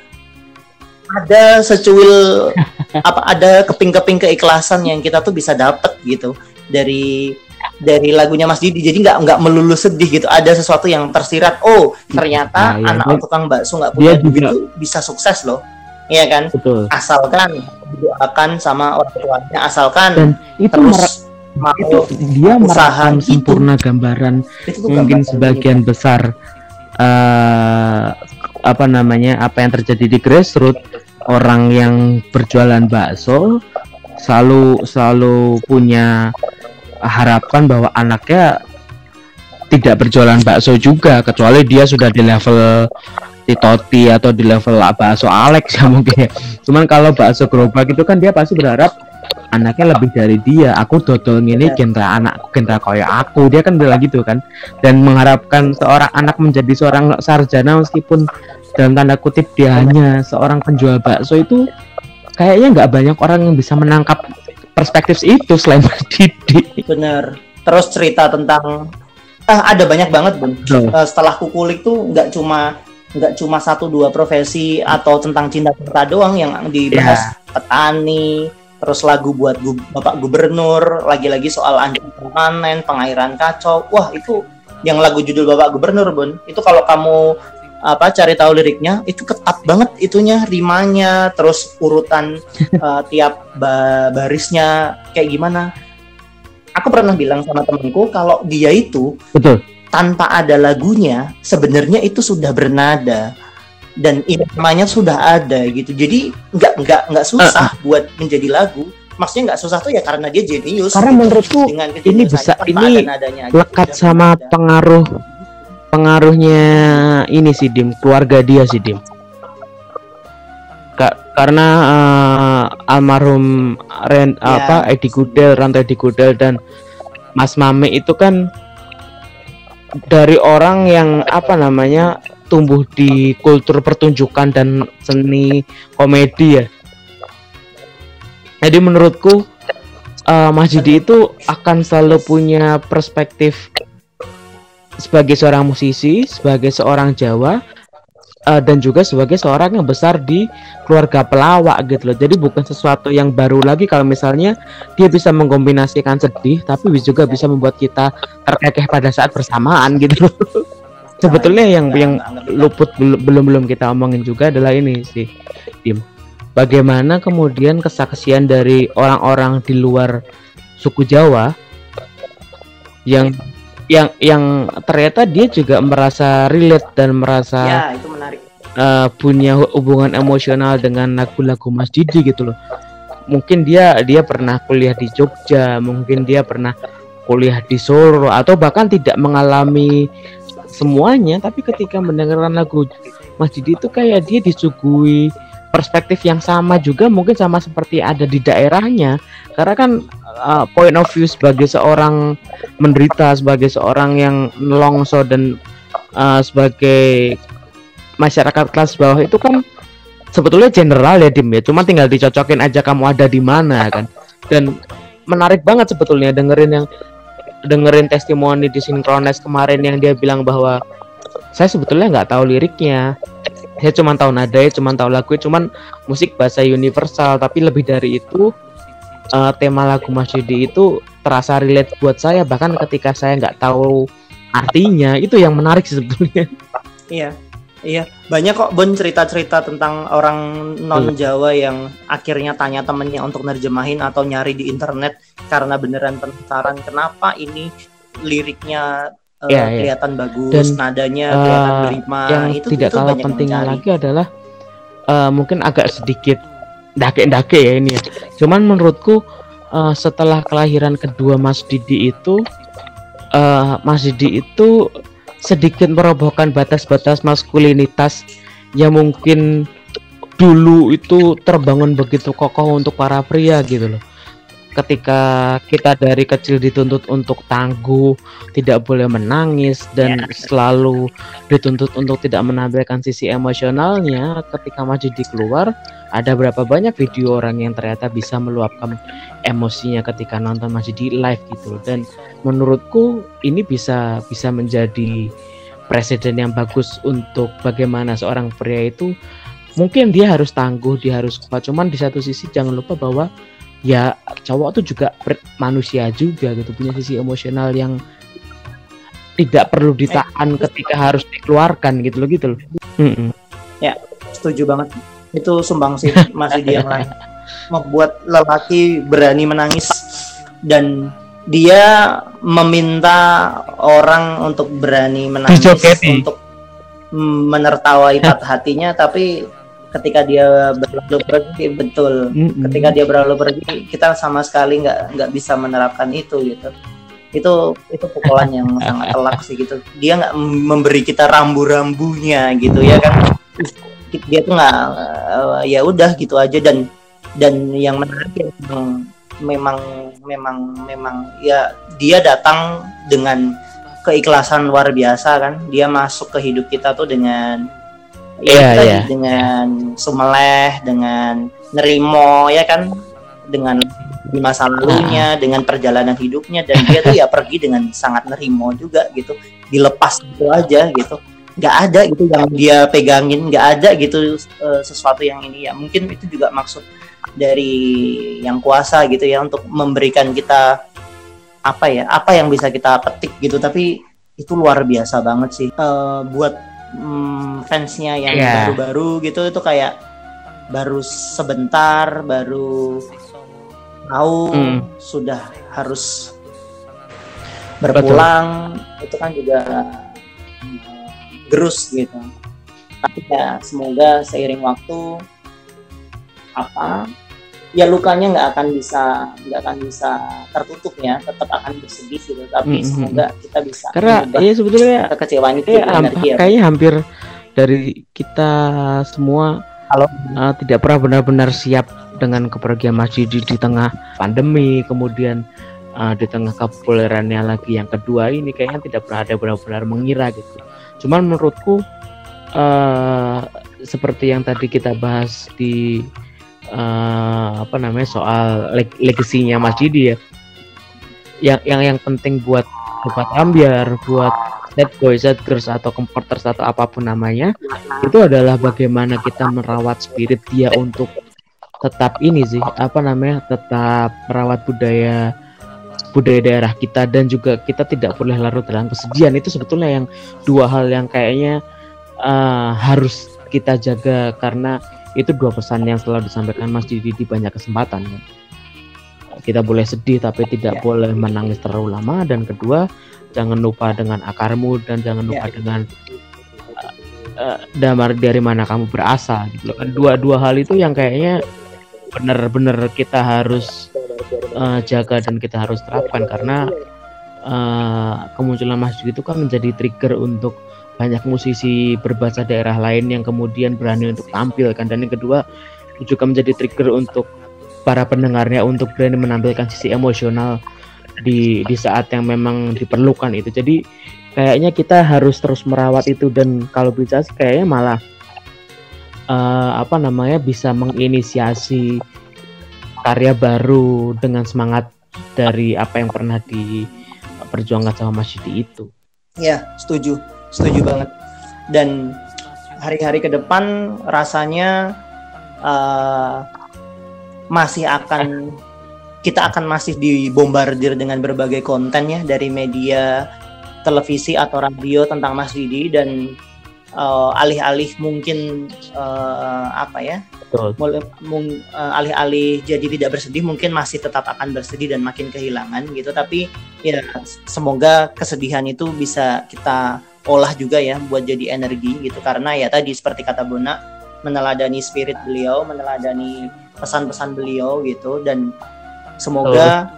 ada secuil apa ada keping-keping keikhlasan yang kita tuh bisa dapet gitu. Dari dari lagunya Mas Didi. Jadi nggak nggak melulu sedih gitu. Ada sesuatu yang tersirat oh ternyata nah, anak tukang bakso nggak punya duit itu bisa sukses loh. Iya kan? Betul. asalkan doakan sama orang tuanya asalkan Dan itu terus mau itu dia usaha sempurna gambaran itu mungkin gambaran sebagian gitu. besar uh, apa namanya apa yang terjadi di grassroots orang yang berjualan bakso selalu selalu punya harapan bahwa anaknya tidak berjualan bakso juga kecuali dia sudah di level Titoti atau di level bakso Alex ya mungkin ya. Cuman kalau bakso gerobak itu kan dia pasti berharap anaknya lebih dari dia. Aku dodol ini iya. genre anak genre kayak aku. Dia kan bilang gitu kan. Dan mengharapkan seorang anak menjadi seorang sarjana meskipun dalam tanda kutip dia hanya seorang penjual bakso itu kayaknya nggak banyak orang yang bisa menangkap perspektif itu selain Didi. Bener. Terus cerita tentang ah ada banyak banget bun. Oh. Uh, setelah kukulik tuh nggak cuma nggak cuma satu dua profesi atau tentang cinta cinta doang yang dibahas yeah. petani terus lagu buat gu bapak gubernur lagi-lagi soal anjing permanen pengairan kacau. Wah itu yang lagu judul bapak gubernur bun. Itu kalau kamu apa cari tahu liriknya itu ketat banget itunya rimanya terus urutan uh, tiap ba barisnya kayak gimana. Aku pernah bilang sama temenku kalau dia itu betul. tanpa ada lagunya sebenarnya itu sudah bernada dan namanya sudah ada gitu. Jadi nggak nggak nggak susah uh, uh. buat menjadi lagu. Maksudnya nggak susah tuh ya karena dia jenius karena menurutku ini bisa ini lekat sama pengaruh pengaruhnya ini sih Dim. Keluarga dia sih Dim. Ka karena uh, almarhum Ren yeah. apa Edi Gudel Rantai Edi Gudel dan Mas Mame itu kan dari orang yang apa namanya tumbuh di kultur pertunjukan dan seni komedi ya jadi menurutku uh, Mas Didi itu akan selalu punya perspektif sebagai seorang musisi, sebagai seorang Jawa, uh, dan juga sebagai seorang yang besar di keluarga pelawak gitu loh. Jadi bukan sesuatu yang baru lagi kalau misalnya dia bisa mengkombinasikan sedih, tapi juga bisa membuat kita terkekeh pada saat bersamaan gitu loh. Sebetulnya yang yang luput belum belum kita omongin juga adalah ini sih, Dim. Bagaimana kemudian kesaksian dari orang-orang di luar suku Jawa yang yang yang ternyata dia juga merasa relate dan merasa ya, itu menarik. Uh, punya hubungan emosional dengan lagu-lagu Mas Didi gitu loh. Mungkin dia dia pernah kuliah di Jogja, mungkin dia pernah kuliah di Solo atau bahkan tidak mengalami semuanya, tapi ketika mendengarkan lagu Mas Didi itu kayak dia disuguhi perspektif yang sama juga mungkin sama seperti ada di daerahnya. Karena kan uh, point of view sebagai seorang menderita sebagai seorang yang longso dan uh, sebagai masyarakat kelas bawah itu kan sebetulnya general ya dim ya. Cuma tinggal dicocokin aja kamu ada di mana kan. Dan menarik banget sebetulnya dengerin yang dengerin testimoni di sinkronis kemarin yang dia bilang bahwa saya sebetulnya nggak tahu liriknya. Saya cuma tahu nada ya cuma tahu lagu cuma musik bahasa universal. Tapi lebih dari itu uh, tema lagu Mas Yudi itu terasa relate buat saya. Bahkan ketika saya nggak tahu artinya itu yang menarik sebetulnya. Iya iya banyak kok Bon cerita-cerita tentang orang non Jawa yang akhirnya tanya temennya untuk nerjemahin atau nyari di internet karena beneran penasaran kenapa ini liriknya uh, yeah, kelihatan yeah. bagus Dan, nadanya uh, kelihatan berima yang itu tidak itu kalah pentingnya lagi adalah uh, mungkin agak sedikit dake-dake ya ini ya. Cuman menurutku uh, setelah kelahiran kedua Mas Didi itu uh, Mas Didi itu sedikit merobohkan batas-batas maskulinitas yang mungkin dulu itu terbangun begitu kokoh untuk para pria gitu loh ketika kita dari kecil dituntut untuk tangguh, tidak boleh menangis dan yeah. selalu dituntut untuk tidak menampilkan sisi emosionalnya, ketika maju di keluar, ada berapa banyak video orang yang ternyata bisa meluapkan emosinya ketika nonton masih di live gitu dan menurutku ini bisa bisa menjadi presiden yang bagus untuk bagaimana seorang pria itu mungkin dia harus tangguh, dia harus kuat. Cuman di satu sisi jangan lupa bahwa ya cowok tuh juga manusia juga gitu punya sisi emosional yang tidak perlu ditahan eh, ketika harus dikeluarkan gitu loh gitu loh. Hmm. Ya, setuju banget. Itu sumbang sih masih dia yang lain. Membuat lelaki berani menangis dan dia meminta orang untuk berani menangis untuk menertawai patah hatinya tapi ketika dia berlalu pergi betul. Mm -hmm. ketika dia berlalu pergi kita sama sekali nggak nggak bisa menerapkan itu gitu. Itu itu pukulan yang sangat telak sih gitu. Dia nggak memberi kita rambu-rambunya gitu ya kan. Dia tuh nggak uh, ya udah gitu aja. Dan dan yang menarik ya, memang memang memang memang ya dia datang dengan keikhlasan luar biasa kan. Dia masuk ke hidup kita tuh dengan yeah, ya yeah. dengan sumeleh dengan nerimo ya kan? Dengan di masa lalunya, uh. dengan perjalanan hidupnya dan dia tuh ya pergi dengan sangat nerimo juga gitu, dilepas gitu aja gitu, nggak ada gitu yang dia pegangin, nggak ada gitu uh, sesuatu yang ini ya. Mungkin itu juga maksud dari yang kuasa gitu ya untuk memberikan kita apa ya, apa yang bisa kita petik gitu, tapi itu luar biasa banget sih. Uh, buat um, fansnya yang yeah. baru-baru gitu itu kayak baru sebentar baru tahu hmm. sudah harus berpulang Betul. itu kan juga uh, gerus gitu tapi ya semoga seiring waktu apa ya lukanya nggak akan bisa nggak akan bisa tertutup ya tetap akan bersedih gitu tapi -hmm. semoga kita bisa karena ya sebetulnya kekecewaan itu ya, ya, kayaknya hampir dari kita semua kalau uh, tidak pernah benar-benar siap dengan kepergian Mas Didi di tengah pandemi, kemudian uh, di tengah kepopulerannya lagi yang kedua ini kayaknya tidak pernah ada benar-benar mengira gitu. Cuman menurutku uh, seperti yang tadi kita bahas di uh, apa namanya soal leg legasinya Mas Didi ya. Yang yang yang penting buat buat Ambiar, buat set boy, set girls atau comforters atau apa pun namanya itu adalah bagaimana kita merawat spirit dia untuk tetap ini sih apa namanya tetap merawat budaya budaya daerah kita dan juga kita tidak boleh larut dalam kesedihan itu sebetulnya yang dua hal yang kayaknya uh, harus kita jaga karena itu dua pesan yang selalu disampaikan Mas Didi di banyak kesempatan kan. kita boleh sedih tapi tidak ya. boleh menangis terlalu lama dan kedua jangan lupa dengan akarmu dan jangan lupa ya. dengan uh, damar dari mana kamu berasal gitu kan dua dua hal itu yang kayaknya benar-benar kita harus uh, jaga dan kita harus terapkan karena uh, kemunculan masjid itu kan menjadi trigger untuk banyak musisi berbahasa daerah lain yang kemudian berani untuk tampil kan. Dan yang kedua juga menjadi trigger untuk para pendengarnya untuk berani menampilkan sisi emosional di di saat yang memang diperlukan itu. Jadi kayaknya kita harus terus merawat itu. Dan kalau bisa kayaknya malah uh, apa namanya bisa menginisiasi karya baru dengan semangat dari apa yang pernah diperjuangkan sama Mas Yudi itu. Ya, setuju, setuju banget. Dan hari-hari ke depan rasanya uh, masih akan kita akan masih dibombardir dengan berbagai konten ya dari media televisi atau radio tentang Mas Didi dan uh, alih-alih mungkin uh, apa ya mulai uh, alih-alih jadi tidak bersedih mungkin masih tetap akan bersedih dan makin kehilangan gitu tapi ya semoga kesedihan itu bisa kita olah juga ya buat jadi energi gitu karena ya tadi seperti kata Bona meneladani spirit beliau meneladani pesan-pesan beliau gitu dan semoga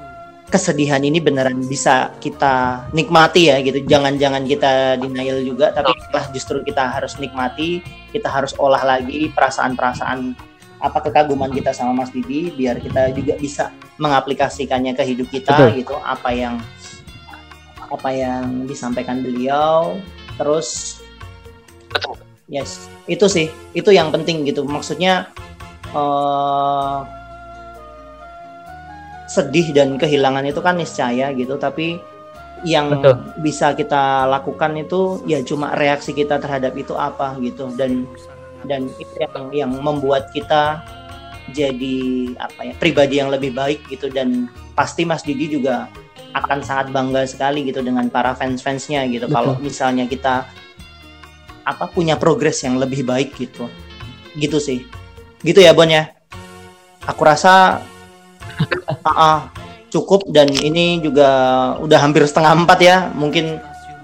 kesedihan ini beneran bisa kita nikmati ya gitu. Jangan-jangan kita denial juga, tapi lah justru kita harus nikmati, kita harus olah lagi perasaan-perasaan apa kekaguman kita sama Mas Didi biar kita juga bisa mengaplikasikannya ke hidup kita Betul. gitu. Apa yang apa yang disampaikan beliau terus Betul. Yes, itu sih. Itu yang penting gitu. Maksudnya uh, sedih dan kehilangan itu kan niscaya gitu tapi yang Betul. bisa kita lakukan itu ya cuma reaksi kita terhadap itu apa gitu dan dan itu yang yang membuat kita jadi apa ya pribadi yang lebih baik gitu dan pasti Mas Didi juga akan sangat bangga sekali gitu dengan para fans-fansnya gitu. Kalau misalnya kita apa punya progres yang lebih baik gitu. Gitu sih. Gitu ya Bon ya? Aku rasa uh, uh, cukup. Dan ini juga udah hampir setengah empat ya. Mungkin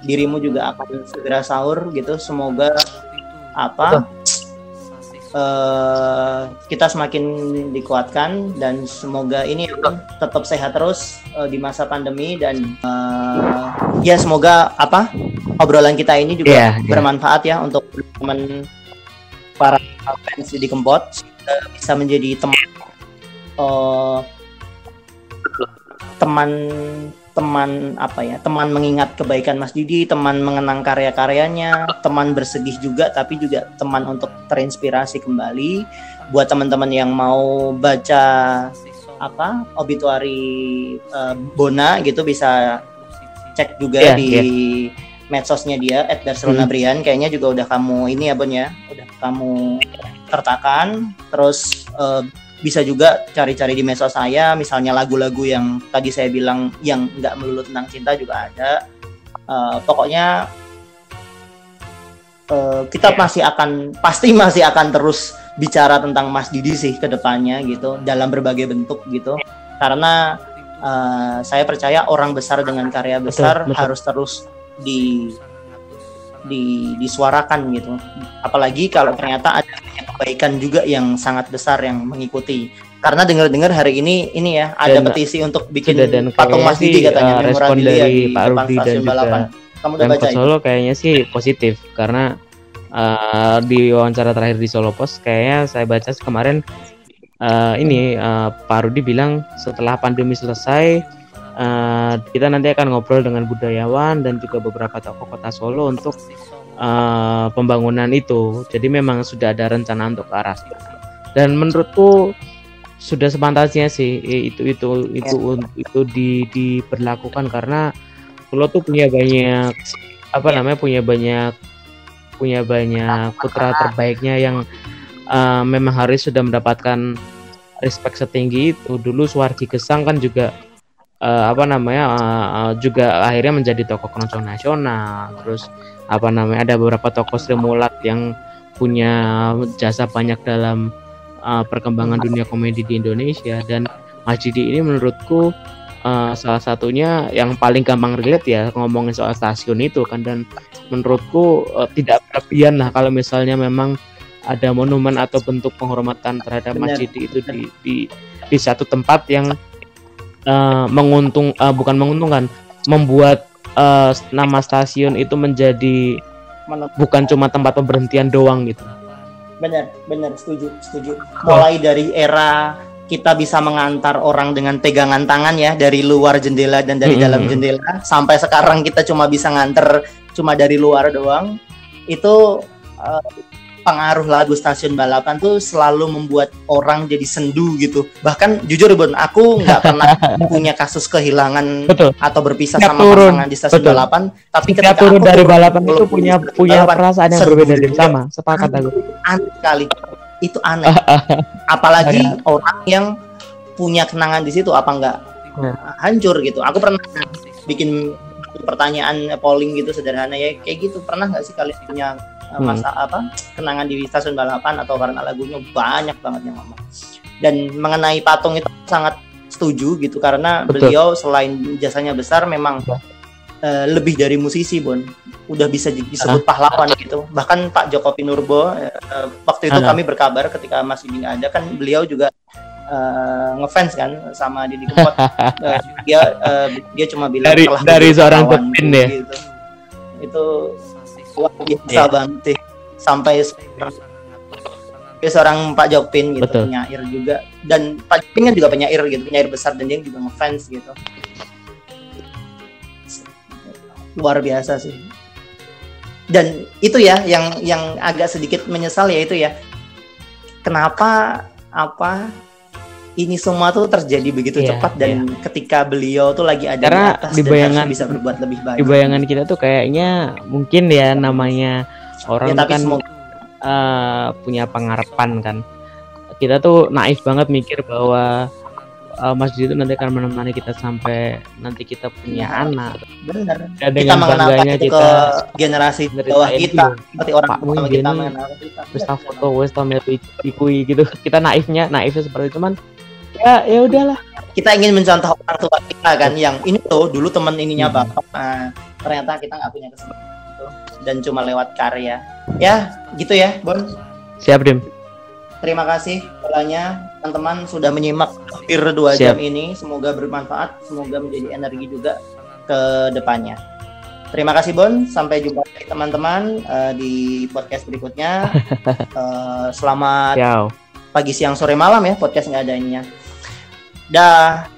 dirimu juga akan segera sahur gitu. Semoga apa uh, kita semakin dikuatkan dan semoga ini tetap sehat terus uh, di masa pandemi dan uh, ya semoga apa obrolan kita ini juga yeah, yeah. bermanfaat ya untuk teman para fans di Kempot bisa menjadi teman uh, teman teman apa ya teman mengingat kebaikan Mas Didi teman mengenang karya-karyanya teman bersedih juga tapi juga teman untuk terinspirasi kembali. Buat teman-teman yang mau baca apa obituari uh, Bona gitu bisa cek juga yeah, di yeah medsosnya dia at Barcelona hmm. Brian. Kayaknya juga udah kamu ini ya Bon ya? Udah kamu tertakan. Terus uh, bisa juga cari-cari di medsos saya misalnya lagu-lagu yang tadi saya bilang yang nggak melulu tentang cinta juga ada uh, pokoknya uh, kita yeah. masih akan pasti masih akan terus bicara tentang Mas Didi sih ke depannya gitu dalam berbagai bentuk gitu karena uh, saya percaya orang besar dengan karya besar betul, betul. harus terus di di disuarakan gitu. Apalagi kalau ternyata ada kebaikan juga yang sangat besar yang mengikuti. Karena dengar-dengar hari ini ini ya ada dan, petisi untuk bikin dan patung Mas Didi katanya uh, respon dari di Pak Rudi dan juga balapan. Kamu udah baca Solo kayaknya sih positif karena uh, di wawancara terakhir di Solo Post kayaknya saya baca kemarin uh, ini uh, Pak Rudi bilang setelah pandemi selesai uh, kita nanti akan ngobrol dengan budayawan dan juga beberapa tokoh kota Solo untuk uh, pembangunan itu. Jadi memang sudah ada rencana untuk ke arah Dan menurutku sudah sepantasnya sih itu itu itu itu, itu di diberlakukan karena Solo tuh punya banyak apa namanya punya banyak punya banyak putra terbaiknya yang uh, memang harus sudah mendapatkan respect setinggi itu. Dulu Suwardi Gesang kan juga uh, apa namanya uh, uh, juga akhirnya menjadi tokoh keroncong nasional. Terus apa namanya ada beberapa tokoh Sri Mulat yang punya jasa banyak dalam uh, perkembangan dunia komedi di Indonesia. Dan Mas Didi ini menurutku uh, salah satunya yang paling gampang relate ya ngomongin soal stasiun itu kan. Dan menurutku uh, tidak berlebihan lah kalau misalnya memang ada monumen atau bentuk penghormatan terhadap Mas Didi itu di, di di satu tempat yang uh, menguntung uh, bukan menguntungkan membuat uh, nama stasiun itu menjadi bukan cuma tempat pemberhentian doang gitu. Benar, benar, setuju, setuju. Mulai dari era kita bisa mengantar orang dengan pegangan tangan ya dari luar jendela dan dari -hmm. dalam jendela sampai sekarang kita cuma bisa nganter cuma dari luar doang. Itu uh, pengaruh lagu stasiun balapan tuh selalu membuat orang jadi sendu gitu. Bahkan jujur Bon, aku nggak pernah punya kasus kehilangan Betul. atau berpisah Setiap sama turun. pasangan di stasiun Betul. balapan. Tapi Setiap ketika turun aku dari balapan itu punya punya balapan, perasaan yang berbeda dan sama. Sepakat aku. Aneh sekali. Itu aneh. Apalagi orang yang punya kenangan di situ apa enggak nah. hancur gitu. Aku pernah bikin pertanyaan polling gitu sederhana ya kayak gitu pernah nggak sih kalian punya Eh, hmm. masa apa kenangan di stasiun balapan atau karena lagunya banyak banget yang ngomong dan mengenai patung itu sangat setuju gitu karena Betul. beliau selain jasanya besar memang uh, lebih dari musisi Bon udah bisa disebut pahlawan gitu bahkan Pak Joko Pinurbo uh, waktu itu Ana. kami berkabar ketika masih ini ada kan beliau juga uh, ngefans kan sama Didi Kempot uh, dia uh, dia cuma bilang dari dari seorang pemain ya gitu. itu luar biasa yeah. banget sampai sekarang seorang Pak Jokpin gitu Betul. penyair juga. Dan Pak Jokpin kan juga penyair gitu penyair besar dan dia juga ngefans gitu. Luar biasa sih. Dan itu ya yang yang agak sedikit menyesal ya itu ya kenapa apa ini semua tuh terjadi begitu yeah, cepat dan yeah. ketika beliau tuh lagi ada Karena di atas di bayangan, bisa berbuat lebih baik. Di bayangan kita tuh kayaknya mungkin ya namanya orang ya, tapi kan semoga... uh, punya pengharapan kan. kita tuh naif banget mikir bahwa uh, masjid itu nanti akan menemani kita sampai nanti kita punya ya, anak. Benar. Ya, kita mengenalkan itu kita ke generasi bawah kita, seperti orang tua kita mengenal kita. Wis foto, wis ikui gitu. Kita naifnya, naifnya seperti itu cuman ya ya udahlah. Kita ingin mencontoh orang tua kita kan yang ini tuh dulu teman ininya hmm. bapak. Nah, ternyata kita nggak punya kesempatan itu dan cuma lewat karya. Ya, gitu ya, Bon. Siap, Dim. Terima kasih polanya teman-teman sudah menyimak hampir dua jam ini. Semoga bermanfaat, semoga menjadi energi juga ke depannya. Terima kasih Bon, sampai jumpa teman-teman uh, di podcast berikutnya. uh, selamat Ciao. pagi, siang, sore, malam ya podcast nggak ada ininya. Dah.